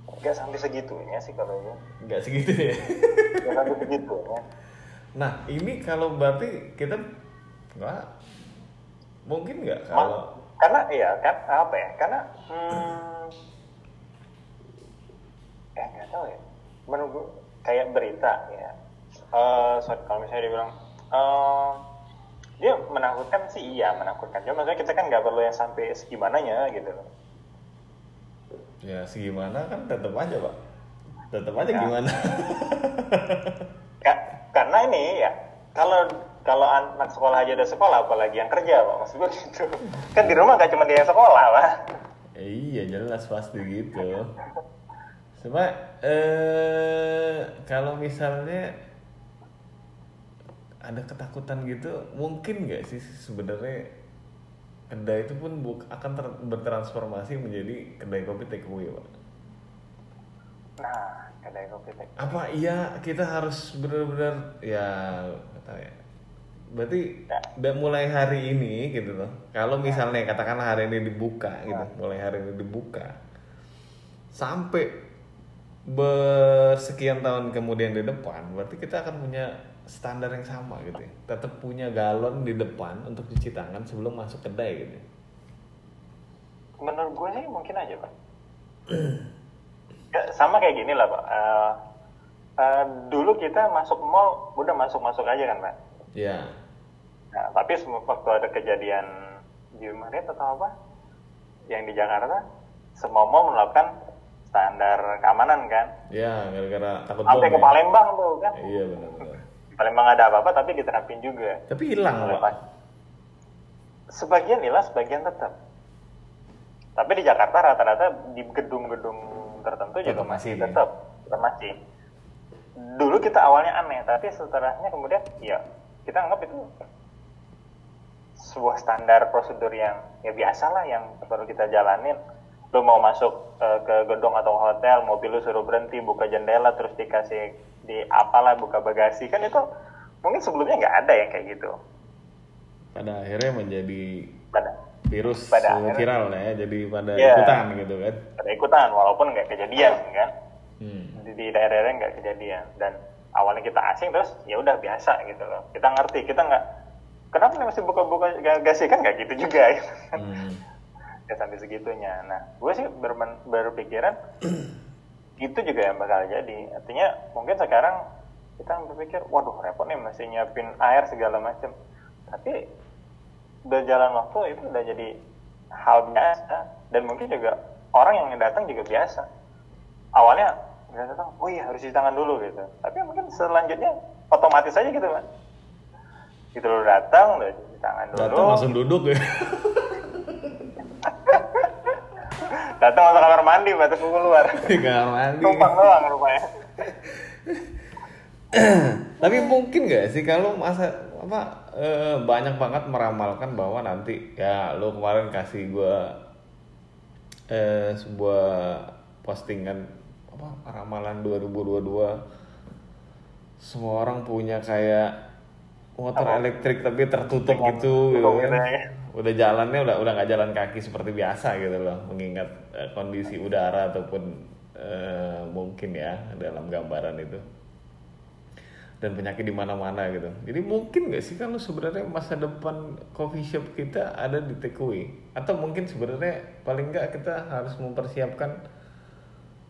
Enggak sampai segitunya sih kalau ini Nggak segitu ya. enggak sampai segitunya Nah ini kalau berarti kita nggak mungkin nggak kalau karena iya kan apa ya karena hmm, eh nggak tahu ya. Menurut gua kayak berita ya. Eh sorry kalau misalnya dia bilang eh, dia menakutkan sih iya menakutkan. Cuma maksudnya kita kan nggak perlu yang sampai segimananya gitu loh. Ya segimana kan tetap aja pak, tetap aja Ya. gimana. Ka- karena ini ya kalau kalau anak sekolah aja udah sekolah apalagi yang kerja pak maksud gue gitu kan di rumah nggak cuma dia yang sekolah pak Ya, iya jelas pasti gitu. Cuma eh kalau misalnya ada ketakutan gitu, mungkin nggak sih sebenarnya kedai itu pun buk- akan ter- bertransformasi menjadi kedai kopi takeaway, pak. nah kedai kopi teh Apa iya kita harus benar-benar ya tahu ya. Berarti Ya. udah mulai hari ini gitu loh. Kalau misalnya katakanlah hari ini dibuka gitu, mulai hari ini dibuka sampai bersekian tahun kemudian di depan, berarti kita akan punya standar yang sama gitu ya. Tetap punya galon di depan untuk cuci tangan sebelum masuk kedai gitu. menurut gue sih mungkin aja pak Ya, sama kayak gini lah pak Eh, eh, dulu kita masuk mall udah masuk masuk aja kan pak Ya. nah, tapi waktu ada kejadian di Maret atau apa yang di Jakarta semua mall menerapkan standar keamanan kan Ya, gara-gara takut sampai ke ya. Palembang tuh kan Iya benar-benar. Palembang ada apa-apa tapi diterapin juga Tapi hilang, Pak. Sebagian hilang, sebagian tetap. Tapi di Jakarta rata-rata di gedung-gedung tertentu juga masih. tetap, tetap masih. Dulu kita awalnya aneh, tapi setelahnya kemudian ya kita anggap itu sebuah standar prosedur yang ya biasa lah yang perlu kita jalanin. Lu mau masuk eh, ke gedung atau hotel, mobil lu suruh berhenti, buka jendela, terus dikasih di apalah buka bagasi kan itu mungkin sebelumnya nggak ada yang kayak gitu. Pada akhirnya menjadi Pada virus Pada akhirnya- viral ya, jadi pada Iya. ikutan gitu kan. pada ikutan walaupun nggak kejadian kan Hmm. di daerah-daerah nggak kejadian dan awalnya kita asing terus ya udah biasa gitu loh. Kita ngerti kita nggak kenapa nih masih buka-buka gasi kan nggak gitu juga. Gitu kan Hmm. ya sampai segitunya. Nah gue sih bermen- berpikiran itu juga yang bakal jadi. Artinya mungkin sekarang kita berpikir waduh repot nih masih nyiapin air segala macam tapi berjalan waktu itu udah jadi hal biasa. Dan mungkin juga orang yang datang juga biasa. Awalnya dia datang oh iya harus cuci tangan dulu gitu tapi mungkin selanjutnya otomatis aja gitu kan gitu lo datang udah cuci tangan dulu Datang langsung duduk ya. Datang masuk kamar mandi, terus gue keluar. kamar mandi Tumpang doang rupanya. tapi mungkin gak sih kalau masa apa eh, banyak banget meramalkan bahwa nanti ya lu kemarin kasih gua eh, sebuah postingan apa ramalan 2022 semua orang punya kayak motor elektrik tapi tertutup gitu gitu kan. ya. udah jalannya udah udah nggak jalan kaki seperti biasa gitu loh mengingat eh, kondisi udara ataupun eh, mungkin ya dalam gambaran itu. Dan penyakit di mana-mana gitu. Jadi mungkin nggak sih kalau sebenarnya masa depan coffee shop kita ada di takeaway? Atau mungkin sebenarnya paling nggak kita harus mempersiapkan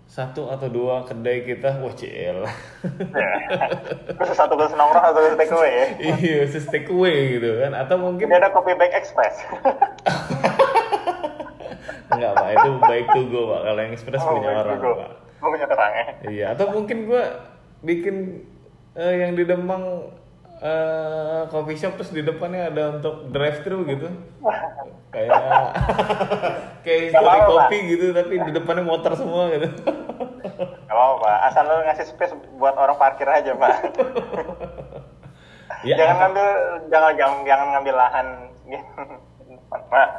satu atau dua kedai kita wah CL. Terus satu khusus nongkrong, satu khusus take away ya. iya khusus takeaway gitu kan atau mungkin ada coffee bag express. enggak pak itu baik to go pak kalau yang express punya baik orang pak Gue punya terang ya. Iya, atau mungkin gua bikin eh, yang di Demang eh, coffee shop terus di depannya ada untuk drive thru gitu. kayak kayak kopi gitu tapi di depannya motor semua gitu. Gak apa-apa, Pak. Asal lo ngasih space buat orang parkir aja, Pak. ya, jangan apa- ngambil jangan jangan, jangan ngambil lahan Pak.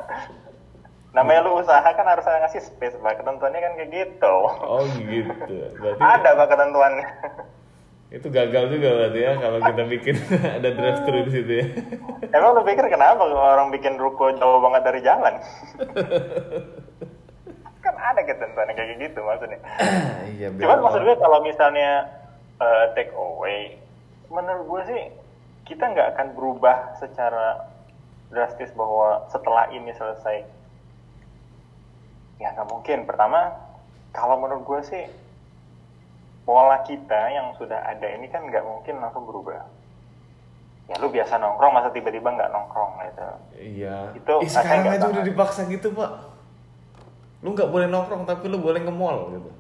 Namanya lu usaha kan harus ada ngasih space, Pak. Ketentuannya kan kayak gitu. Oh gitu. Berarti Ada, Pak, ketentuannya. Itu gagal juga berarti ya kalau kita bikin ada drive thru di situ ya. Emang lu pikir kenapa orang bikin ruko jauh banget dari jalan? kan ada ketentuannya kayak gitu maksudnya. iya, Cuman maksud gue kalau misalnya eh, take away, menurut gue sih kita nggak akan berubah secara drastis bahwa setelah ini selesai. Ya nggak mungkin. Pertama, kalau menurut gue sih pola kita yang sudah ada ini kan nggak mungkin langsung berubah. Ya lu biasa nongkrong, masa tiba-tiba nggak nongkrong gitu. Iya. Itu rasanya sekarang nggak aja udah dipaksa gitu, Pak. Lu nggak boleh nongkrong tapi lu boleh ke mall gitu.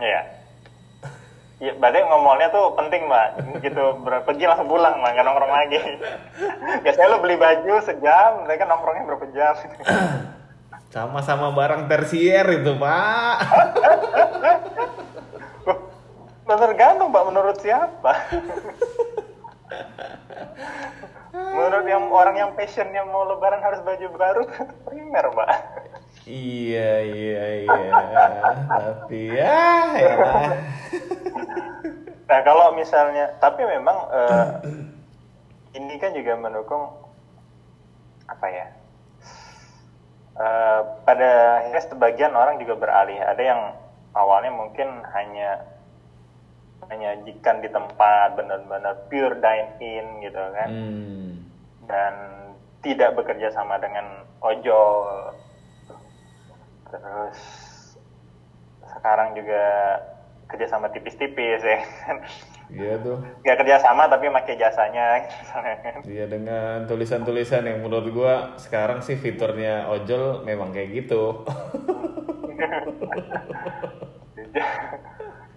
Iya. Ya, berarti ngomongnya tuh penting, Mbak. Gitu, ber- pergi langsung pulang, Mbak. Nggak nongkrong lagi. Biasanya lu beli baju sejam, mereka nongkrongnya berapa jam. Sama-sama barang tersier itu, Pak. Nah, tergantung, Mbak. Menurut siapa? Menurut yang orang yang passionnya mau lebaran harus baju baru, primer, Mbak. iya, iya, iya. tapi ya, ya. Nah, kalau misalnya, tapi memang eh, ini kan juga mendukung apa ya? eh, pada akhirnya sebagian orang juga beralih. Ada yang awalnya mungkin hanya menyajikan di tempat benar-benar pure dine in gitu kan, Hmm. dan tidak bekerja sama dengan ojol. Terus sekarang juga kerja sama tipis-tipis ya kan. Iya tuh. Gak kerja sama tapi pakai jasanya. Iya dengan tulisan-tulisan yang menurut gua sekarang sih fiturnya ojol memang kayak gitu.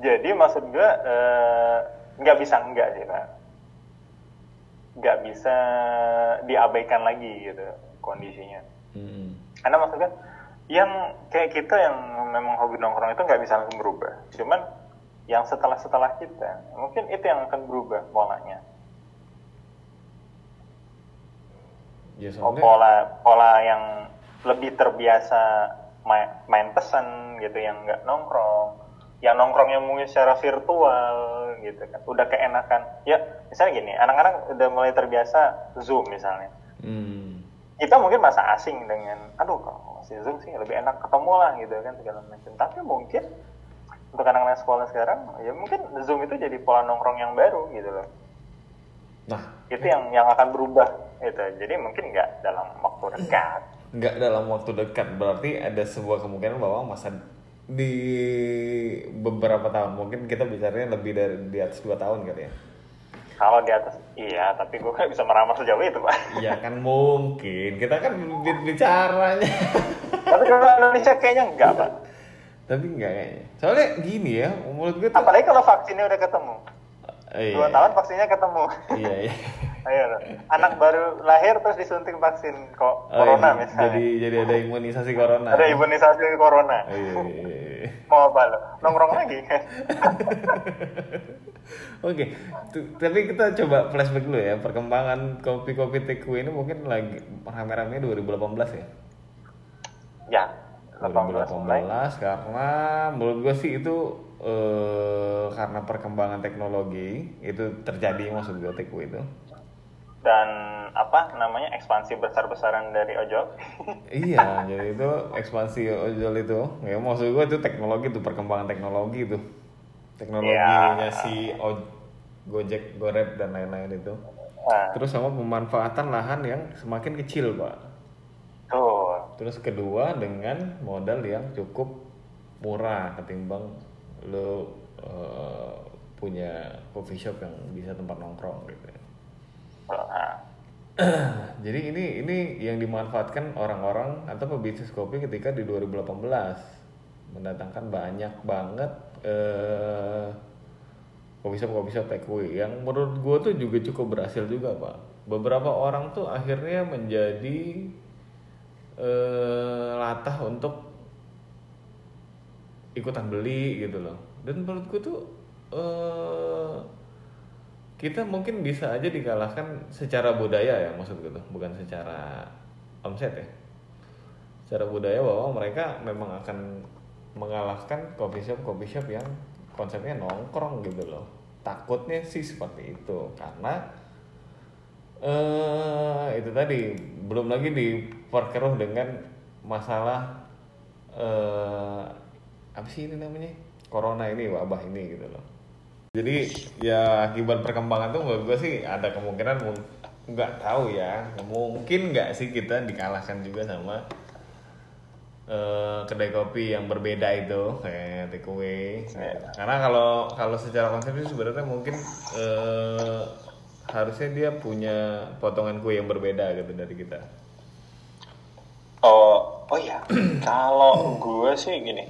Jadi maksud gue eh, nggak bisa enggak sih pak, nggak bisa diabaikan lagi gitu kondisinya. Hmm. Karena maksud gue yang kayak kita yang memang hobi nongkrong itu nggak bisa langsung berubah. Cuman yang setelah setelah kita mungkin itu yang akan berubah polanya. Ya Oh, pola pola yang lebih terbiasa main, main pesan gitu yang nggak nongkrong yang nongkrongnya mungkin secara virtual gitu kan. Udah keenakan. Ya misalnya gini anak-anak udah mulai terbiasa zoom misalnya. Hmm. kita mungkin masa asing dengan aduh kalau masih zoom sih? Lebih enak ketemu lah gitu kan segala macam. Tapi mungkin untuk anak-anak sekolah sekarang ya mungkin zoom itu jadi pola nongkrong yang baru gitu loh. Nah, itu yang yang akan berubah gitu. Jadi mungkin nggak dalam waktu dekat. Nggak dalam waktu dekat. Berarti ada sebuah kemungkinan bahwa masa di beberapa tahun mungkin kita bicaranya lebih dari di atas dua tahun kali ya. kalau di atas iya tapi gue nggak bisa meramal sejauh itu pak Iya kan mungkin kita kan bi- bicaranya. tapi kalau Indonesia kayaknya enggak pak Tapi enggak kayaknya. Soalnya gini ya, menurut gue tuh apalagi kalau vaksinnya udah ketemu Iya. Dua tahun vaksinnya ketemu. iya iya Ayo, anak baru lahir terus disuntik vaksin kok Oh, corona iya. misalnya. jadi jadi ada imunisasi corona Ada imunisasi corona. iya, iya, iya. Mau apa lo? Nongkrong lagi? Oke, tu- tapi kita coba flashback dulu ya perkembangan kopi-kopi takeaway ini mungkin lagi rame-rame 2018 ya. ya. 18 mulai. 2018 karena menurut gue sih itu eh, karena perkembangan teknologi itu terjadi maksud gue takeaway itu. Dan apa namanya ekspansi besar-besaran dari ojol. iya, jadi itu ekspansi ojol itu. Ya maksud gue itu teknologi itu perkembangan teknologi itu. Teknologinya Ya. si oj- Gojek, Grab dan lain-lain itu. Nah, Terus sama pemanfaatan lahan yang semakin kecil, Pak. tuh. Terus kedua dengan modal yang cukup murah ketimbang lo eh, punya coffee shop yang bisa tempat nongkrong gitu. ya. Jadi ini ini yang dimanfaatkan orang-orang atau pebisnis kopi ketika di 2018 mendatangkan banyak banget eh coffee shop coffee shop takeaway yang menurut gue tuh juga cukup berhasil juga pak. Beberapa orang tuh akhirnya menjadi eh latah untuk ikutan beli gitu loh. Dan menurut gue tuh eh kita mungkin bisa aja dikalahkan secara budaya ya maksud gue tuh, bukan secara omset ya. Secara budaya bahwa mereka memang akan mengalahkan coffee shop coffee shop yang konsepnya nongkrong gitu loh. Takutnya sih seperti itu karena eh itu tadi belum lagi diperkeruh dengan masalah eh apa sih ini namanya? Corona ini wabah ini gitu loh. Jadi ya akibat perkembangan tuh menurut gue sih ada kemungkinan mung- nggak tahu ya. Mungkin nggak sih kita dikalahkan juga sama eh, kedai kopi yang berbeda itu kayak takeaway. Karena kalau kalau secara konsep sih sebenarnya mungkin eh, harusnya dia punya potongan kue yang berbeda gitu dari kita. Oh, oh ya. Kalau gue sih gini,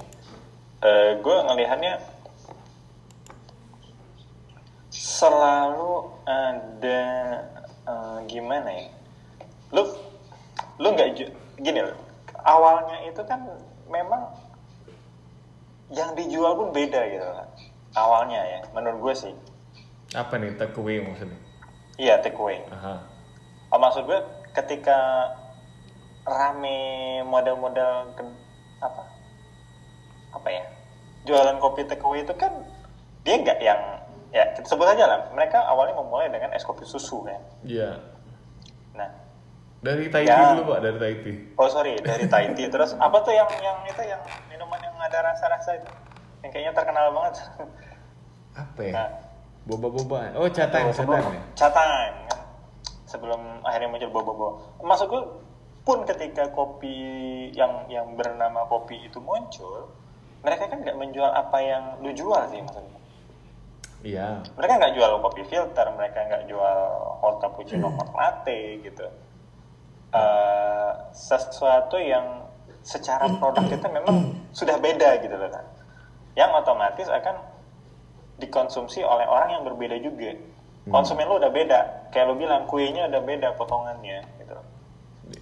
eh gue ngelihatnya selalu ada eh, gimana ya? Lu lu nggak gini loh. Awalnya itu kan memang yang dijual pun beda gitu kan. Awalnya ya, menurut gue sih. apa nih takeaway maksudnya Iya, take away. Aha. Oh, maksud gue ketika rame model-model apa apa ya jualan kopi takeaway itu kan dia nggak yang ya kita sebut aja lah mereka awalnya memulai dengan es kopi susu kan iya. Nah dari Tahiti Ya. dulu pak dari Tahiti oh sorry dari tea. Terus apa tuh yang yang itu yang minuman yang ada rasa-rasa itu? Yang kayaknya terkenal banget. Apa ya? Nah, boba-boba. Oh catang sebelum catang ya? Catang kan sebelum akhirnya muncul bobo-bobo maksud gue pun ketika kopi yang yang bernama kopi itu muncul mereka kan nggak menjual apa yang lu jual sih maksudnya. Iya. Mereka nggak jual kopi filter mereka nggak jual hot cappuccino hot latte gitu. Eh, sesuatu yang secara produk itu memang sudah beda gitu loh kan yang otomatis akan dikonsumsi oleh orang yang berbeda juga. Konsumen lu udah beda. Kayak lu bilang kuenya udah beda potongannya gitu.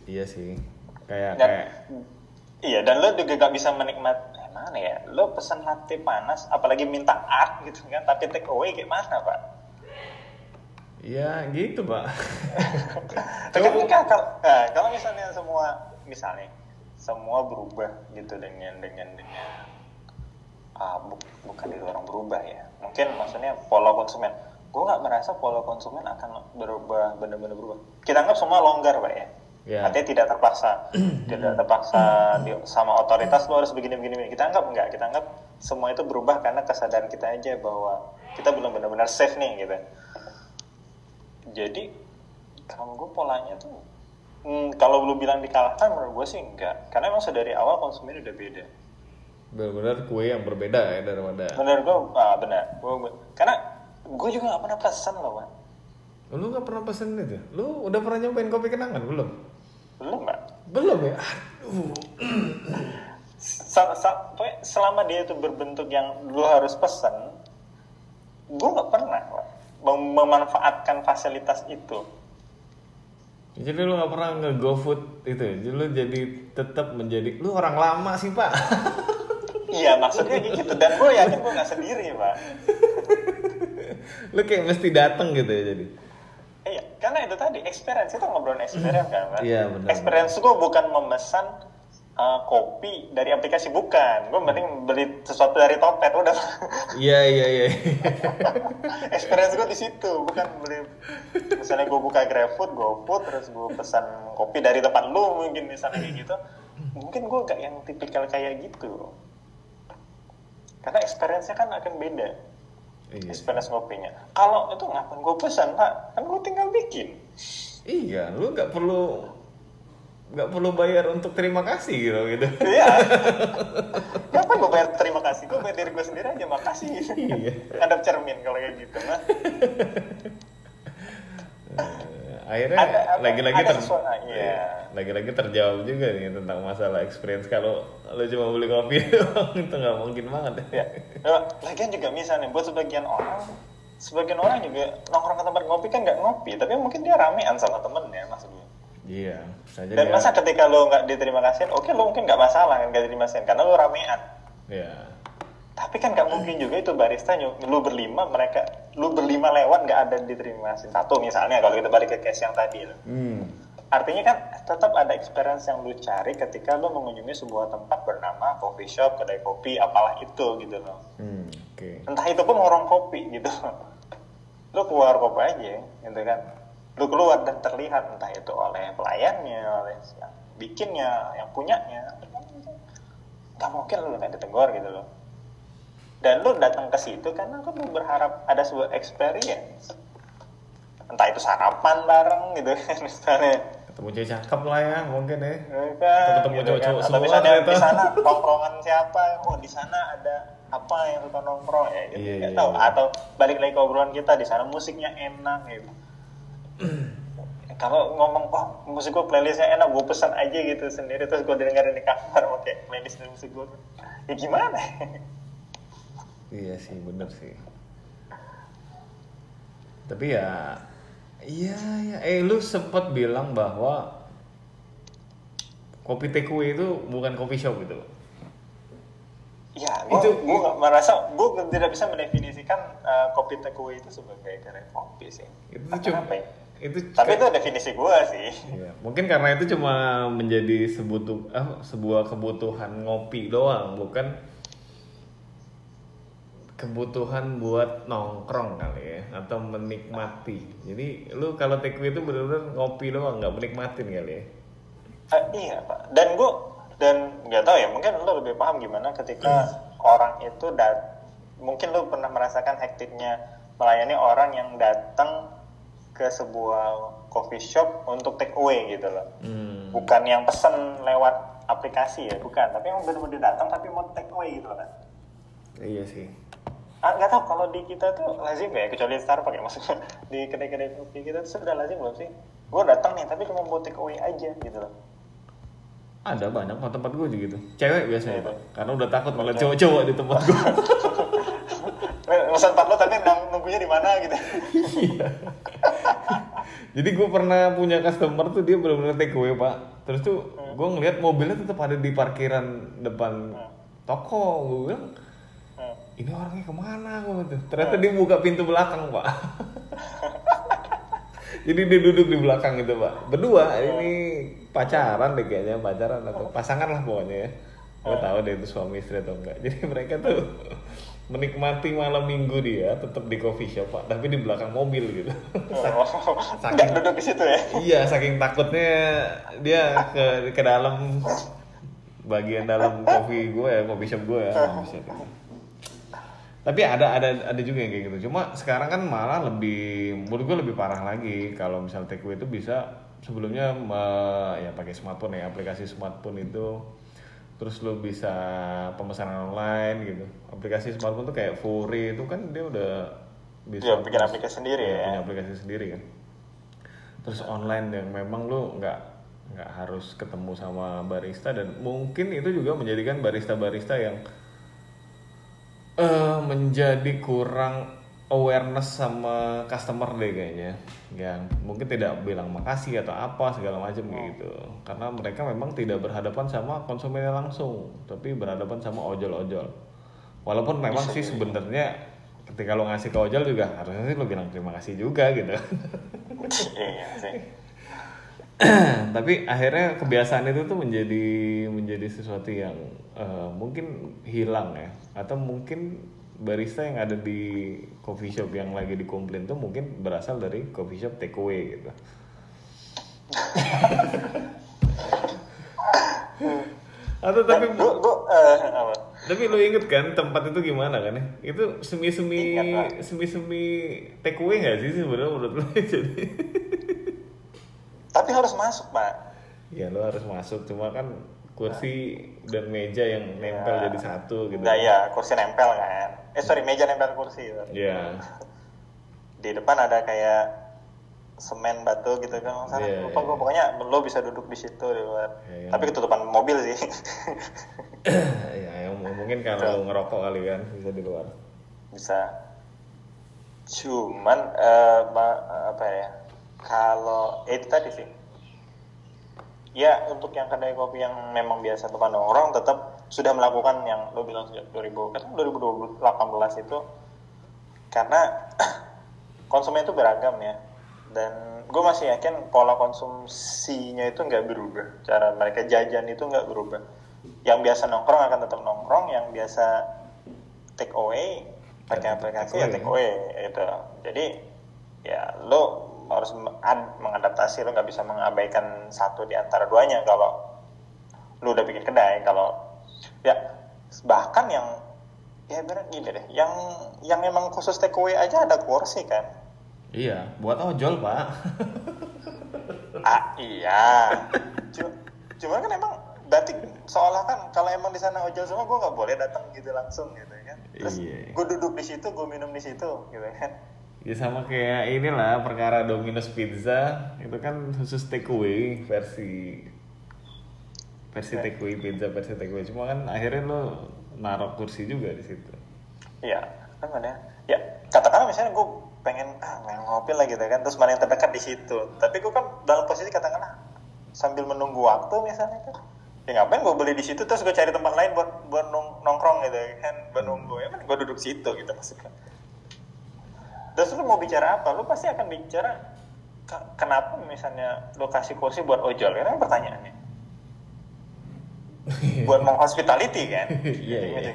Iya sih. Kayak dan kayak iya dan lu juga gak bisa menikmat eh, mana ya? Lu pesan latte panas apalagi minta art gitu kan tapi take away kayak mana pak? Iya gitu pak. Ketika kalau, nah, kalau misalnya semua misalnya semua berubah gitu dengan dengan dengan ah, bu- bukan itu orang berubah ya. Mungkin maksudnya pola konsumen. Gue nggak merasa pola konsumen akan berubah benar-benar berubah. Kita anggap semua longgar pak ya Ya. artinya tidak terpaksa. Tidak terpaksa di- sama otoritas lo harus begini begini kita anggap enggak kita anggap semua itu berubah karena kesadaran kita aja bahwa kita belum benar-benar safe nih gitu. Jadi kalau gue polanya tuh hmm, kalau lu bilang dikalahkan menurut gue sih enggak. Karena emang sedari awal konsumen udah beda. Benar-benar kue yang berbeda ya daripada bener gue ah benar. Gua- karena gue juga gak pernah pesan loh Wan. lu nggak pernah pesen itu? Lu udah pernah nyobain kopi kenangan? Belum belum mbak belum ya aduh selama dia itu berbentuk yang lu harus pesan gue nggak pernah mem- memanfaatkan fasilitas itu. Jadi lu nggak pernah nge GoFood itu, ya? jadi lu jadi tetap menjadi lu orang lama sih pak. Iya maksudnya kayak gitu dan gue yakin gue nggak sendiri pak. lu kayak mesti datang gitu ya jadi. Karena itu tadi experience itu ngobrolin experience kan? Iya, benar. Experience gue bukan memesan uh, kopi dari aplikasi bukan. Gue mending beli sesuatu dari Topet udah. Iya iya iya. experience gue di situ bukan beli misalnya gue buka GrabFood, GoFood terus gue pesan kopi dari tempat lu mungkin misalnya kayak gitu. Mungkin gue gak yang tipikal kayak gitu. Karena experience-nya kan akan beda. Iya. Experience ngopinya. Kalau itu ngapain gue pesan, Pak? Kan gue tinggal bikin. Iya, lu nggak perlu nggak perlu bayar untuk terima kasih gitu gitu. Iya. Kenapa gue bayar terima kasih? Gue bayar diri gue sendiri aja, makasih. Iya. Ada cermin kalau kayak gitu, mah. Akhirnya Ada- lagi-lagi ada ter sesuatu, iya. lagi-lagi terjawab juga nih tentang masalah experience kalau lu cuma beli kopi itu nggak mungkin banget Ya. Lagian juga misalnya buat sebagian orang, sebagian orang juga nongkrong ke tempat ngopi kan nggak ngopi, tapi mungkin dia ramean sama temennya maksudnya. iya bisa aja Dan dia- masa ketika lo nggak diterima kasihin, oke lo mungkin nggak masalah kan nggak diterima kasihin karena lo ramean. Iya. Tapi kan nggak mungkin juga itu barista lu berlima mereka lu berlima lewat nggak ada diterima satu misalnya kalau kita balik ke case yang tadi. loh. hmm Artinya kan tetap ada experience yang lu cari ketika lu mengunjungi sebuah tempat bernama coffee shop, kedai kopi, apalah itu gitu loh. hmm oke Entah itu pun warung kopi gitu. Lu keluar kopi aja gitu kan. Lu keluar dan terlihat entah itu oleh pelayannya, oleh yang bikinnya, yang punyanya. Gak mungkin lu nggak ditegur gitu loh. Dan lu datang ke situ karena kan lu berharap ada sebuah experience. Entah itu sarapan bareng gitu kan misalnya. ketemu cewek cakep lah ya mungkin ya Ya kan, Atau ketemu gitu cowok-cowok kan. Semua misalnya di sana tongkrongan siapa, oh di sana ada apa yang suka nongkrong ya gitu. Iya, Nggak iya, tahu. iya. Atau balik lagi ke obrolan kita di sana musiknya enak gitu. Kalau ngomong, oh musik gue playlistnya enak, gue pesan aja gitu sendiri terus gue dengerin di kamar pakai playlist dari musik gue. Ya gimana? iya sih bener sih tapi ya iya ya eh lu sempat bilang bahwa kopi take away itu bukan coffee shop gitu Ya, gue Itu- gue nggak merasa, gue tidak bisa mendefinisikan uh, kopi take away itu sebagai kedai kopi sih. itu cuma ya? itu Tapi itu definisi gue sih. Iya, mungkin karena itu cuma menjadi sebutu, ah, sebuah kebutuhan ngopi doang, bukan kebutuhan buat nongkrong kali ya atau menikmati. Jadi lu kalau take away itu benar-benar ngopi doang, nggak menikmatin kali ya. Eh, iya pak. Dan gue dan nggak tahu ya mungkin lo lebih paham gimana ketika orang itu dat mungkin lo pernah merasakan hektiknya melayani orang yang datang ke sebuah coffee shop untuk take away gitu loh. Hmm. Bukan yang pesen lewat aplikasi ya, bukan. Tapi yang benar-benar datang tapi mau take away gitu loh kan. Iya sih. Ah, nggak tahu kalau di kita tuh lazim ya kecuali Starbucks ya maksudnya di kedai-kedai kopi kita tuh sudah lazim belum sih? Gue datang nih tapi cuma mau take away aja gitu loh. Ada banyak kok tempat gue juga gitu. Cewek biasanya, Iya, Pak. Karena udah takut malah cowok-cowok di tempat gue. Pesan lo tapi nunggunya di mana gitu. Iya. Jadi gue pernah punya customer tuh dia benar-benar take away pak. Terus tuh gue ngeliat mobilnya tetap ada di parkiran depan toko. Gue bilang Hmm. Ini orangnya ke mana gue tuh. Ternyata dia buka pintu belakang pak. Jadi dia duduk di belakang gitu pak. Berdua ini pacaran deh kayaknya pacaran atau pasangan lah pokoknya ya. Gue tahu deh itu suami istri atau enggak. Jadi mereka tuh menikmati malam minggu dia tetap di coffee shop pak, tapi di belakang mobil gitu. Oh, nggak duduk di situ ya. Iya, saking takutnya dia ke ke dalam bagian dalam kopi gue ya, kopi shop gue ya. Buset. Tapi ada ada ada juga yang kayak gitu. Cuma sekarang kan malah lebih menurut gue lebih parah lagi kalau misal take away itu bisa sebelumnya me- ya pakai smartphone ya, aplikasi smartphone itu terus lo bisa pemesanan online gitu. Aplikasi smartphone tuh kayak Furi itu kan dia udah bisa Dia bikin aplikasi sendiri Iya, ya. punya aplikasi sendiri kan terus online yang memang lu nggak nggak harus ketemu sama barista dan mungkin itu juga menjadikan barista-barista yang eh menjadi kurang awareness sama customer deh kayaknya. Yang mungkin tidak bilang makasih atau apa segala macam gitu. Karena mereka memang tidak berhadapan sama konsumennya langsung tapi berhadapan sama ojol-ojol. Walaupun memang sih sebenarnya ketika lo ngasih ke ojol juga harusnya sih lo bilang terima kasih juga gitu. Iya sih tapi akhirnya kebiasaan itu tuh menjadi menjadi sesuatu yang eh, mungkin hilang ya. Atau mungkin barista yang ada di coffee shop yang lagi dikomplain tuh mungkin berasal dari coffee shop takeaway gitu. Atau tapi gue gue eh, tapi lo inget kan tempat itu gimana kan ya? Itu semi semi semi semi takeaway nggak sih sebenarnya menurut lo jadi tapi harus masuk pak Ya lo harus masuk, cuma kan kursi dan meja yang nempel Ya. jadi satu gitu. Nggak ya kursi nempel kan eh sorry meja nempel kursi gitu. Ya, di depan ada kayak semen batu gitu kan sana Iya, lupa iya. gue pokoknya lo bisa duduk di situ di luar Iya, iya. tapi ketutupan mobil sih ya yang mungkin karena lo ngerokok kali kan bisa di luar. bisa cuman eh, ma- apa ya kalau eh, itu tadi sih. Ya untuk yang kedai kopi yang memang biasa tempat nongkrong tetap sudah melakukan yang lo bilang sejak 2000 kan 2018 itu karena konsumen itu beragam ya. Dan gue masih yakin pola konsumsinya itu nggak berubah. Cara mereka jajan itu nggak berubah. Yang biasa nongkrong akan tetap nongkrong yang biasa take away pakai aplikasi ya take away. itu jadi ya lo harus mengad- mengadaptasi lo nggak bisa mengabaikan satu di antara duanya. Kalau lo udah bikin kedai kalau ya bahkan yang ya benar gini deh yang yang emang khusus take away aja ada kursi kan? Iya, buat ojol pak. ah iya. Cuma, cuman kan emang berarti seolah kan kalau emang di sana ojol semua gue nggak boleh datang gitu langsung gitu kan? Terus Iya. gue duduk di situ gue minum di situ gitu kan ya sama kayak inilah perkara Domino's Pizza itu kan khusus takeaway versi versi Ya. takeaway pizza versi takeaway cuma kan akhirnya lo naruh kursi juga di situ. Iya, kan ada. Ya, katakanlah misalnya gue pengen ah pengen ngopi lah gitu kan, terus mana yang terdekat di situ. Tapi gue kan dalam posisi katakanlah sambil menunggu waktu misalnya kan, ya ngapain gue beli di situ terus gue cari tempat lain buat buat nong- nongkrong gitu kan, buat nunggu ya kan gue duduk situ gitu maksudnya. Terus lu mau bicara apa? Lu pasti akan bicara "Ka- kenapa misalnya lu kasih kursi buat ojol? Ini kan pertanyaannya. buat mau hospitality kan? Iya, iya. Ya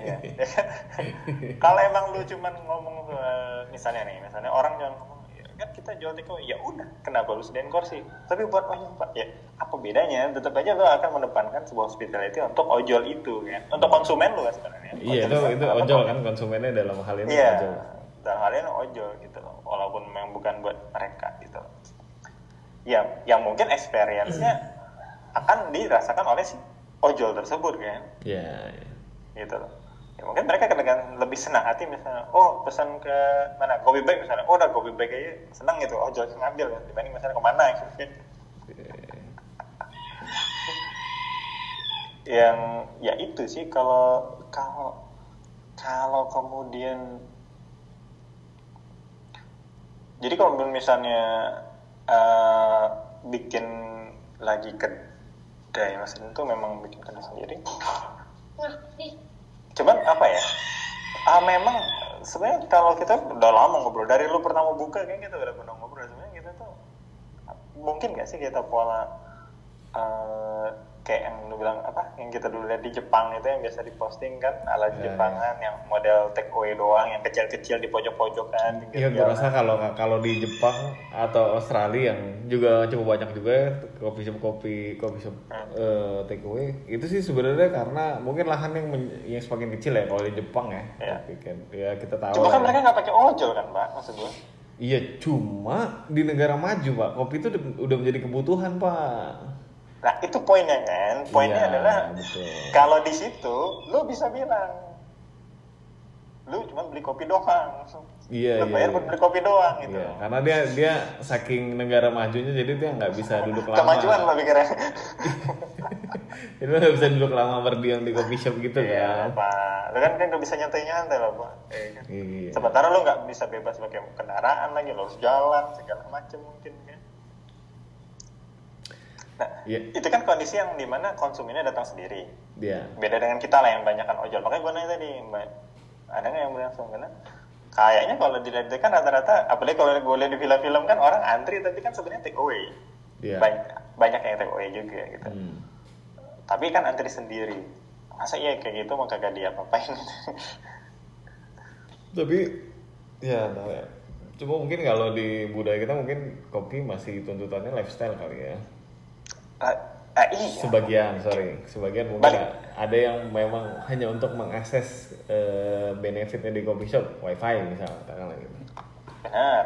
kan? Kalau emang lu cuman ngomong eh, misalnya nih, misalnya orang jangan ngomong ya kan kita jual takeaway, ya udah, kenapa lu sediain kursi? Tapi buat ojol pak, ya apa bedanya? Tetap aja lu akan mendepankan sebuah hospitality untuk ojol itu kan, untuk konsumen lu kan sebenarnya. Iya itu itu ojol kan konsumennya dalam hal ini Iya, ojol. dalam hal ini ojol gitu bukan buat mereka gitu. Ya, yang mungkin experience-nya akan dirasakan oleh si ojol tersebut kan Iya. iya. gitu loh. Ya, mungkin mereka dengan lebih senang hati misalnya, oh pesan ke mana Gobi Bag misalnya, oh udah Gobi Bag aja senang gitu, ojol ngambil kan, dibanding misalnya ke mana gitu kan. Yang ya itu sih kalau kalau kalau kemudian jadi kalau misalnya eh, bikin lagi kedai maksudnya itu memang bikin kedai sendiri. Cuman apa ya? Ah memang sebenarnya kalau kita udah lama ngobrol dari lu pertama buka kayak kita udah pernah ngobrol sebenarnya kita tuh mungkin gak sih kita pola eh, kayak yang lu bilang apa yang kita dulu lihat di Jepang itu yang biasa diposting kan ala Ya, Jepangan yang model take away doang yang kecil-kecil di pojok-pojokan Iya, gue rasa kalau kalau di Jepang atau Australia yang juga cukup banyak juga ya, coffee shop kopi coffee shop eh, take away itu sih sebenarnya karena mungkin lahan yang yang semakin kecil ya kalau di Jepang ya. Iya. Tapi kan ya kita tahu. cuma kan lah. mereka nggak pakai ojol kan pak maksud gua Iya, cuma di negara maju pak kopi itu udah menjadi kebutuhan pak. Nah itu poinnya kan poinnya Iya, adalah betul. kalau di situ lu bisa bilang lu cuma beli kopi doang Iya, lu iya, bayar iya. buat beli kopi doang gitu Iya, karena dia dia saking negara majunya jadi dia nggak bisa duduk lama. kemajuan lah pikirnya Jadi lo gak bisa duduk lama berdiam di coffee shop gitu Iya, kan? Pak. Lu kan kan nggak bisa nyantai-nyantai loh, Pak. Eh, kan? Iya. Sementara lu nggak bisa bebas pakai kendaraan lagi, lu harus jalan segala macam mungkin kan. Nah, Iya. itu kan kondisi yang di mana konsumennya datang sendiri. Dia. Beda dengan kita lah yang banyak kan ojol. Makanya gue nanya tadi, Mbak, ada nggak yang berlangsung karena kayaknya kalau dilihat kan rata-rata, apalagi kalau gue lihat di film-film kan orang antri tapi kan sebenarnya take away. Iya. Banyak, banyak yang take away juga gitu. Hmm. Tapi kan antri sendiri. Masa iya kayak gitu mau kagak dia apain Tapi ya, nah, ya. Cuma mungkin kalau di budaya kita mungkin kopi masih tuntutannya lifestyle kali ya. Ah, ah, iya. Sebagian, sorry, sebagian mungkin Balik. ada yang memang hanya untuk mengakses eh, benefitnya di coffee shop, wifi misalnya, katakanlah gitu. Benar.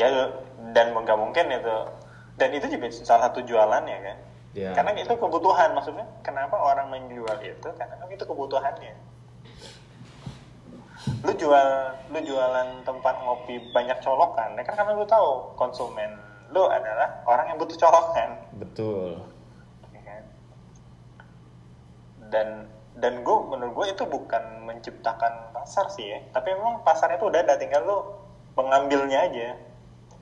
Ya dan nggak mungkin itu. Dan itu juga salah satu jualannya kan. Ya. Karena itu kebutuhan maksudnya. Kenapa orang menjual itu? Karena kan itu kebutuhannya. Lu jual lu jualan tempat ngopi banyak colokan, ya kan karena lu tahu konsumen lu adalah orang yang butuh colokan. Betul. ya kan? Dan dan gue menurut gue itu bukan menciptakan pasar sih ya, tapi memang pasarnya itu udah ada, tinggal lu mengambilnya aja.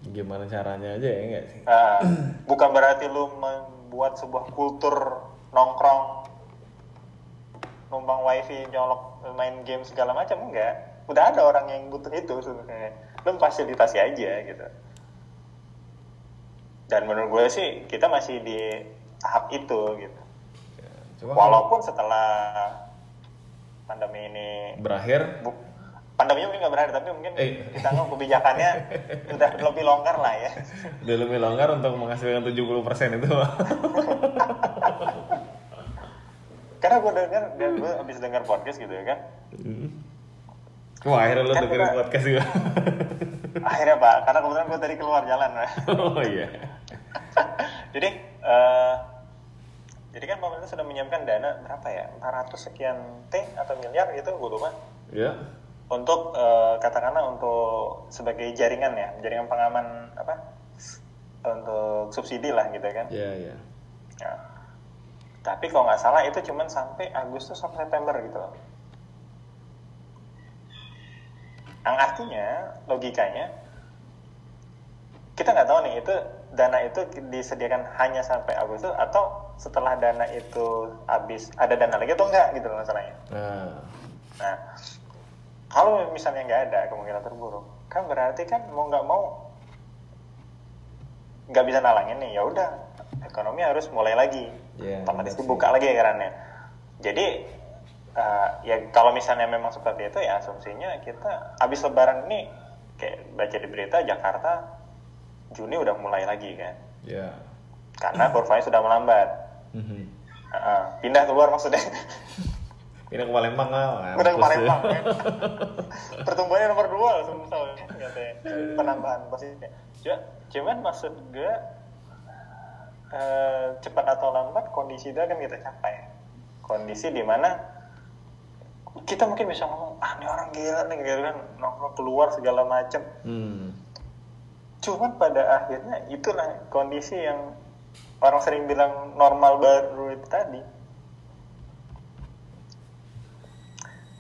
Gimana caranya aja ya enggak sih? Nah, bukan berarti lu membuat sebuah kultur nongkrong numpang wifi nyolok main game segala macam enggak udah ada orang yang butuh itu sebenarnya lu fasilitasi aja gitu dan menurut gue sih kita masih di tahap itu gitu Ya, Cuma kalau walaupun setelah pandemi ini berakhir, bu, pandeminya mungkin nggak berakhir tapi mungkin Eh. kita nggak kebijakannya udah lebih longgar lah ya udah lebih longgar untuk menghasilkan 70% itu. karena gue dengar dan gue abis dengar podcast gitu ya kan Wah akhirnya lo Kan dengerin kita- podcast gue. akhirnya pak karena kebetulan gue tadi keluar jalan Pak. oh iya. jadi eh, jadi kan pemerintah sudah menyiapkan dana berapa ya 400 sekian t atau miliar gitu gue lupa Ya. untuk eh, katakanlah untuk sebagai jaringan ya jaringan pengaman apa untuk subsidi lah gitu kan Ya ya. Ya. Tapi kalau nggak salah itu cuman sampai Agustus sampai September gitu loh. Yang artinya logikanya kita nggak tahu nih itu dana itu disediakan hanya sampai Agustus atau setelah dana itu habis ada dana lagi atau enggak gitu loh masalahnya. Nah. Nah, kalau misalnya nggak ada kemungkinan terburuk, kan berarti kan mau nggak mau nggak bisa nalangin nih. Ya udah, ekonomi harus mulai lagi, Iya, otomatis dibuka lagi kerannya. Jadi eh, ya kalau misalnya memang seperti itu ya asumsinya kita habis Lebaran ini kayak baca di berita Jakarta Juni udah mulai lagi kan, Ya. karena kurvanya sudah melambat. Mhm. Heeh, pindah keluar maksudnya. Ini ke Palembang lah. Udah ke mampus. Palembang kan. Pertumbuhannya nomor dua langsung misalnya katanya penambahan positifnya. Cuma, cuman maksud gue eh, cepat atau lambat kondisi itu akan kita capai. Kondisi di mana kita mungkin bisa ngomong ah ini orang gila nih gitu kan nongkrong keluar segala macem. Hmm. Cuman pada akhirnya itulah kondisi yang orang sering bilang normal baru itu tadi.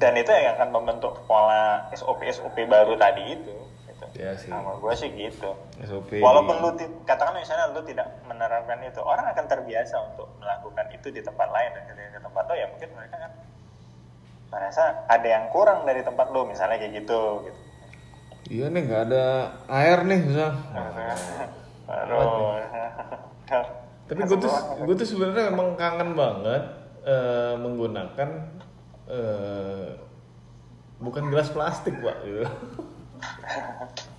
Dan itu yang akan membentuk pola SOP SOP baru tadi itu. Gitu. Ya sih. Sama gue sih gitu. SOP. Walaupun lu katakan misalnya lu tidak menerapkan itu, orang akan terbiasa untuk melakukan itu di tempat lain dan ketika ke tempat lo ya mungkin mereka kan merasa ada yang kurang dari tempat lo misalnya kayak gitu gitu. Iya nih nggak ada air nih misal. Aduh. Tapi gue tuh gue tuh sebenarnya emang kangen banget eh, menggunakan eh, bukan gelas plastik pak gitu.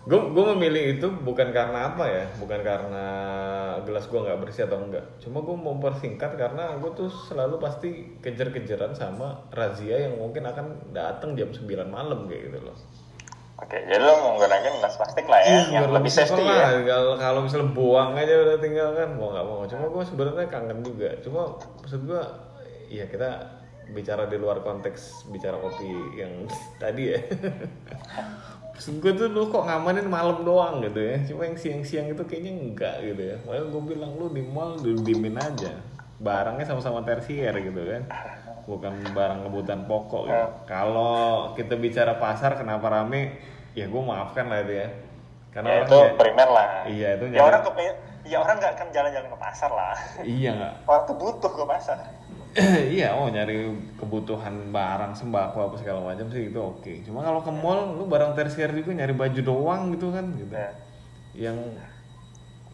gue gue memilih itu bukan karena apa ya bukan karena gelas gue nggak bersih atau enggak cuma gue mau mempersingkat karena gue tuh selalu pasti kejar-kejaran sama razia yang mungkin akan datang jam 9 malam kayak gitu loh Oke, jadi lo menggunakan gelas plastik lah ya, yang biar lebih safety lah. ya. Kalau kalau misalnya buang aja udah tinggal kan mau nggak mau. Cuma gue sebenarnya kangen juga. Cuma maksud gue, ya kita bicara di luar konteks bicara kopi yang tadi ya. Maksud gue tuh lu kok ngamanin malam doang gitu ya. Cuma yang siang-siang itu kayaknya enggak gitu ya. Makanya gue bilang lu di mall lu dimin aja. barangnya sama-sama tersier gitu kan bukan barang kebutuhan pokok gitu. kalau kita bicara pasar kenapa rame ya gue maafkan lah itu ya karena ya orang itu kayak- primer lah iya itu ya nyari- orang ke ya orang nggak akan jalan-jalan ke pasar lah iya nggak orang tuh butuh ke pasar iya oh nyari kebutuhan barang sembako apa segala macam sih itu oke. Cuma kalau ke mall lu barang tersier juga nyari baju doang gitu kan gitu. Ya. yang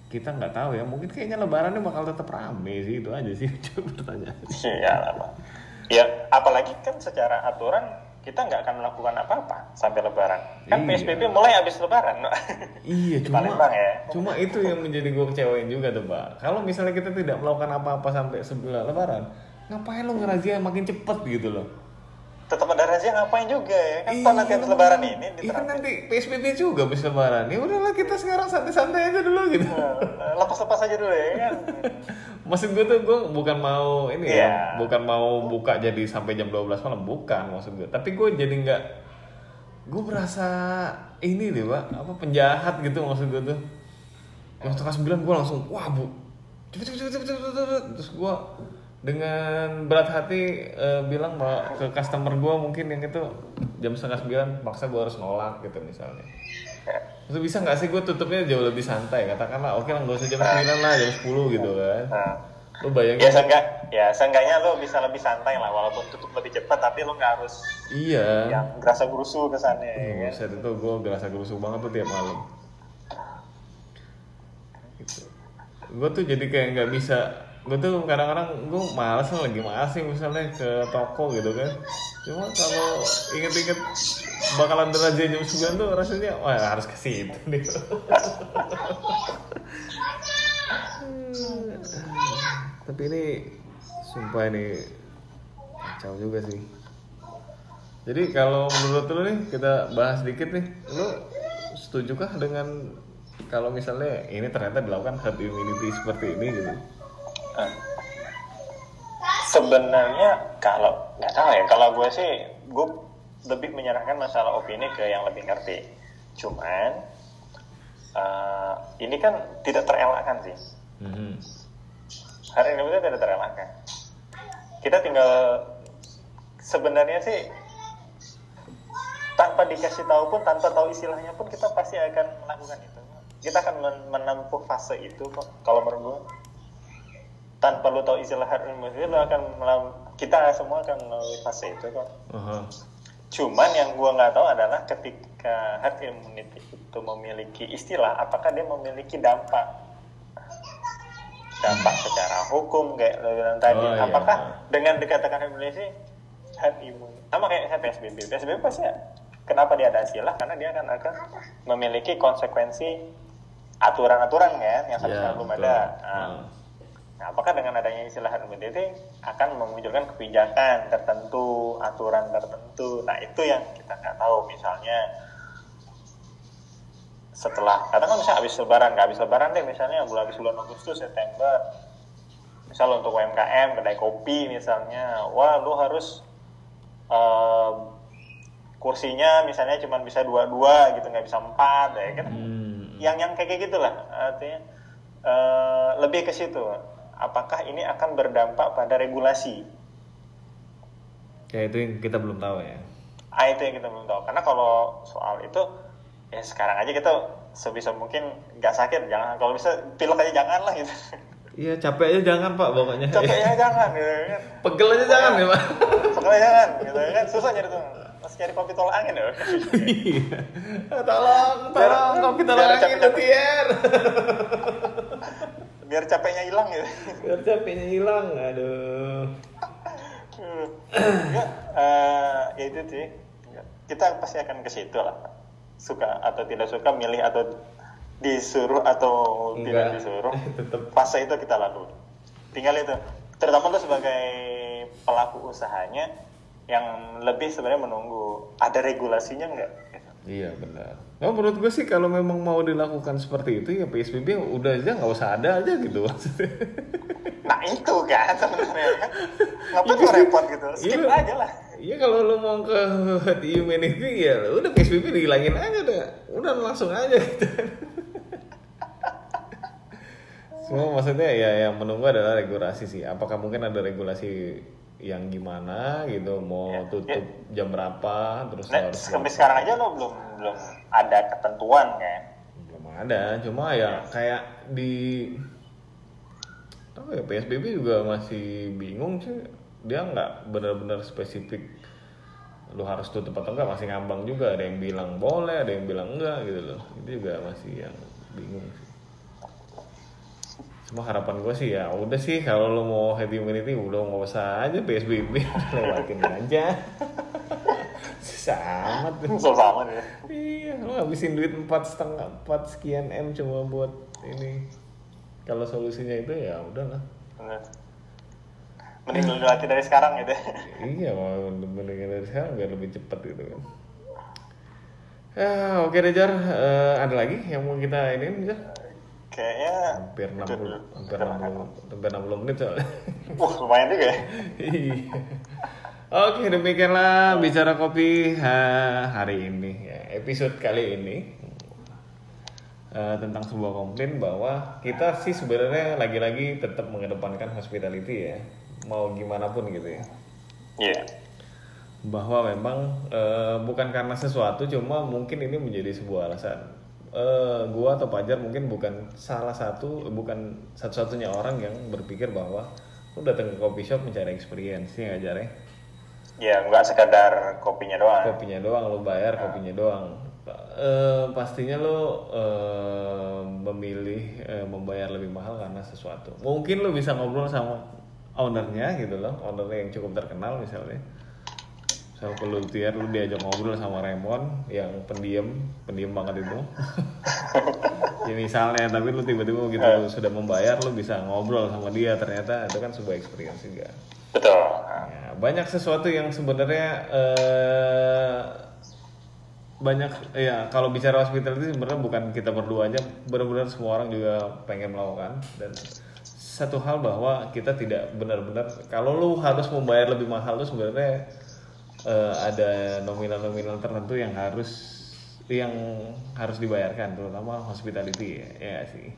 kita nggak tahu ya mungkin kayaknya lebarannya bakal tetap rame sih itu aja sih coba pertanyaan. Iya lah ya apalagi kan secara aturan kita nggak akan melakukan apa-apa sampai lebaran. Kan Iya. PSBB mulai habis lebaran. Iya cuma Palembang ya. cuma itu yang menjadi gue kecewain juga tuh pak kalau misalnya kita tidak melakukan apa-apa sampai sebelah lebaran ngapain lu ngerazia makin cepet gitu loh tetap ada razia ngapain juga ya kan Iya. nanti habis lebaran ini Iya kan nanti PSBB juga habis lebaran. Ya udahlah kita sekarang santai-santai aja dulu gitu. Eh, lepas-lepas aja dulu ya kan Maksud gue tuh gue bukan mau ini Iya. ya, bukan mau buka jadi sampai jam 12 malam, bukan maksud gue. Tapi gue jadi nggak, gue berasa ini deh pak, apa penjahat gitu maksud gue tuh. Yang setengah sembilan gue langsung, wah bu, cepet cepet cepet cepet cepet, cepet. Terus gue dengan berat hati eh, bilang bahwa ke customer gue mungkin yang itu jam setengah sembilan maksa gue harus nolak gitu misalnya. Terus bisa nggak sih gue tutupnya jauh lebih santai katakanlah oke lah nggak usah jam 9 lah jam 10 gitu kan nah, lu bayangin ya seenggak ya seenggaknya lo bisa lebih santai lah walaupun tutup lebih cepat tapi lo nggak harus iya yang gerasa gerusu kesannya ya kan? Itu gue gerasa gerusuk banget tuh tiap malam gitu. gue tuh jadi kayak nggak bisa gue tuh kadang-kadang gue males lagi males sih misalnya ke toko gitu kan. Cuma kalau inget-inget bakalan derajat jam 9 tuh rasanya wah harus ke situ nih tapi ini sumpah ini kacau juga sih. Jadi kalau menurut lu nih kita bahas dikit nih, lu setujukah dengan kalau misalnya ini ternyata dilakukan herd immunity seperti ini gitu? Nah, sebenarnya kalau nggak tahu ya kalau gue sih gue lebih menyerahkan masalah opini ke yang lebih ngerti. Cuman eh, ini kan tidak terelakkan sih. Mhm. hari ini itu tidak terelakkan. Kita tinggal sebenarnya sih tanpa dikasih tahu pun tanpa tahu istilahnya pun kita pasti akan melakukan itu. Kita akan men- menempuh fase itu kok kalau menurut gue tanpa lo tahu istilah herd immunity lo akan melam- kita semua akan melalui fase itu kok. Aha. cuman yang gua nggak tahu adalah ketika herd immunity itu memiliki istilah apakah dia memiliki dampak? Dampak secara hukum kayak lo bilang tadi. Oh, iya. apakah dengan dikatakan herd immunity herd immunity sama kayak saya PSBB PSBB pasti ya? Kenapa dia ada istilah? Karena dia akan akan memiliki konsekuensi aturan-aturan kan yang sampai Ya, sekarang belum ada Nah, Ah. Nah, apakah dengan adanya istilah immunity akan memunculkan kebijakan tertentu, aturan tertentu? Nah, itu yang kita nggak tahu. Misalnya setelah, kadang kan misalnya habis lebaran, nggak habis lebaran deh, misalnya bulan habis bulan Agustus, September, misal untuk UMKM, kedai kopi misalnya, wah lu harus em, kursinya misalnya cuma bisa dua-dua gitu, nggak bisa empat, ya kan? Hmm. yang yang kayak gitulah artinya eh, lebih ke situ apakah ini akan berdampak pada regulasi Ya itu yang kita belum tahu ya. ah itu yang kita belum tahu karena kalau soal itu ya sekarang aja kita sebisa mungkin nggak sakit jangan kalau bisa pilek aja jangan lah gitu Iya capek aja jangan pak pokoknya. capeknya jangan gitu kan Pegel aja jangan ya pak. pokoknya jangan gitu kan susah nyari tuh masih cari kopi tolak angin ya Iya. tolong, tolong, kopi tolong angin capek-capek. Biar capeknya hilang gitu Biar capeknya hilang, aduh. ya, eh, ya itu sih kita pasti akan ke situ lah suka atau tidak suka milih atau disuruh atau tidak Enggak. disuruh Tetep. fase itu kita lalui tinggal itu terutama tuh sebagai pelaku usahanya yang lebih sebenarnya menunggu ada regulasinya enggak Iya benar. Nah, menurut gue sih kalau memang mau dilakukan seperti itu ya PSBB udah aja nggak usah ada aja gitu maksudnya. nah itu kan sebenarnya kan ngapain lo repot gitu skip Iya. aja lah Iya kalau lu mau ke herd immunity ya udah PSBB dihilangin aja udah. Udah langsung aja gitu. Cuma maksudnya ya yang menunggu adalah regulasi sih. Apakah mungkin ada regulasi yang gimana gitu mau Ya, tutup jam berapa terus Nah, harus sampai sekarang aja lo belum belum ada ketentuan kan? belum ada cuma ya kayak di apa ya PSBB juga masih bingung sih. Dia nggak benar-benar spesifik lu harus tutup atau enggak masih ngambang juga. Ada yang bilang boleh ada yang bilang enggak gitu loh. Itu juga masih yang bingung sih Cuma harapan gue sih ya udah sih kalau lo mau happy immunity udah nggak usah aja PSBB lewatin aja susah amat So sama ya. Iya, lu ngabisin duit empat setengah empat sekian m cuma buat ini. Kalau solusinya itu ya udahlah. Bener. Mending lu latih dari sekarang gitu. iya, mau mendingan dari sekarang biar lebih cepat gitu kan. Ya, oke deh Jar. Eh, ada lagi yang mau kita ini Jar? Kayaknya Hampir itu dulu. 60 hampir 60 hampir 60 menit soalnya. Wah, lumayan juga ya. Iya. Oke, demikianlah bicara kopi ha, hari ini ya, episode kali ini Eh, tentang sebuah komplain bahwa kita sih sebenarnya lagi-lagi tetap mengedepankan hospitality ya, mau gimana pun gitu ya. Iya. Bahwa memang eh, bukan karena sesuatu, cuma mungkin ini menjadi sebuah alasan. Eh, gua atau Pajar mungkin bukan salah satu, bukan satu-satunya orang yang berpikir bahwa lu datang ke coffee shop mencari experience, ya nggak Jar ya? Ya, nggak sekadar kopinya doang. kopinya doang lu bayar kopinya doang Eh, pastinya lu eh, memilih eh, membayar lebih mahal karena sesuatu mungkin lu bisa ngobrol sama ownernya gitu loh ownernya yang cukup terkenal misalnya sama pelutier lu diajak ngobrol sama Raymond yang pendiam pendiam banget itu. Ya misalnya tapi lu tiba-tiba begitu lu sudah membayar lu bisa ngobrol sama dia. Ternyata itu kan sebuah experience juga. Betul. Ya, banyak sesuatu yang sebenarnya eh, banyak ya kalau bicara hospitality sebenarnya bukan kita berdua aja. Benar-benar semua orang juga pengen melakukan. Dan satu hal bahwa kita tidak benar-benar kalau lu harus membayar lebih mahal tuh sebenarnya eh, ada nominal-nominal tertentu yang harus yang harus dibayarkan terutama hospitality ya, ya sih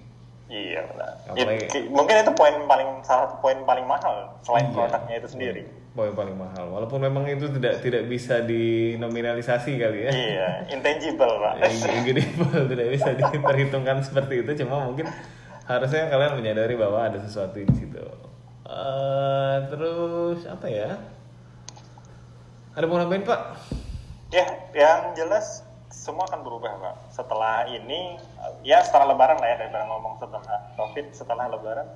Iya benar. Apalagi- It- mungkin itu poin paling salah satu poin paling mahal selain Iya. produknya itu sendiri. poin paling mahal walaupun memang itu tidak tidak bisa dinominalisasi kali ya Iya, intangible pak. gini tidak bisa diperhitungkan seperti itu cuma mungkin harusnya kalian menyadari bahwa ada sesuatu di situ Eh, terus apa ya ada mau nambahin pak Ya, yang jelas semua akan berubah pak. Setelah ini, ya setelah Lebaran lah ya daripada ngomong setelah COVID, setelah Lebaran,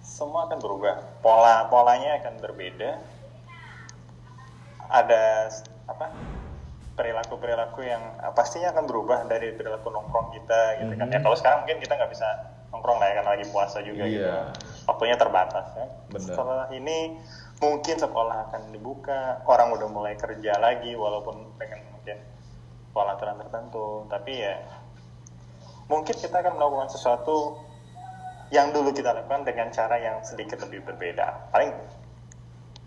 semua akan berubah. Pola polanya akan berbeda. Ada apa? Perilaku-perilaku yang ah, pastinya akan berubah dari perilaku nongkrong kita gitu kan. Ya kalau sekarang mungkin kita nggak bisa nongkrong lah ya karena lagi puasa juga gitu. Iya. Waktunya terbatas ya. Benar. Setelah ini mungkin sekolah akan dibuka, orang udah mulai kerja lagi walaupun dengan mungkin pola aturan tertentu, tapi ya mungkin kita akan melakukan sesuatu yang dulu kita lakukan dengan cara yang sedikit lebih berbeda. Paling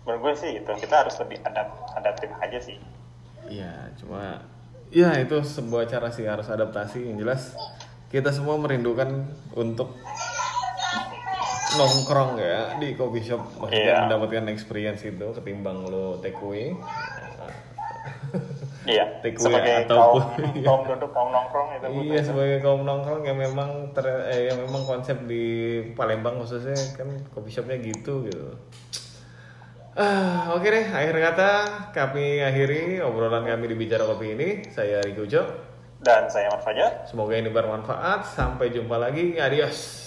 menurut gue sih itu kita harus lebih adap adaptif aja sih. Iya, cuma ya itu sebuah cara sih harus adaptasi yang jelas kita semua merindukan untuk nongkrong ya di coffee shop maksudnya Iya. mendapatkan experience itu ketimbang lo take away Iya. Take away sebagai ataupun- kaum kaum duduk kaum nongkrong itu iya sebagai kaum nongkrong yang memang ter, eh, yang memang konsep di Palembang khususnya kan coffee shopnya gitu gitu Ah, oke deh, akhir kata kami akhiri obrolan kami di Bicara Kopi ini. Saya Riko Ujo. dan saya Mat Fajar. Semoga ini bermanfaat. Sampai jumpa lagi. Adios.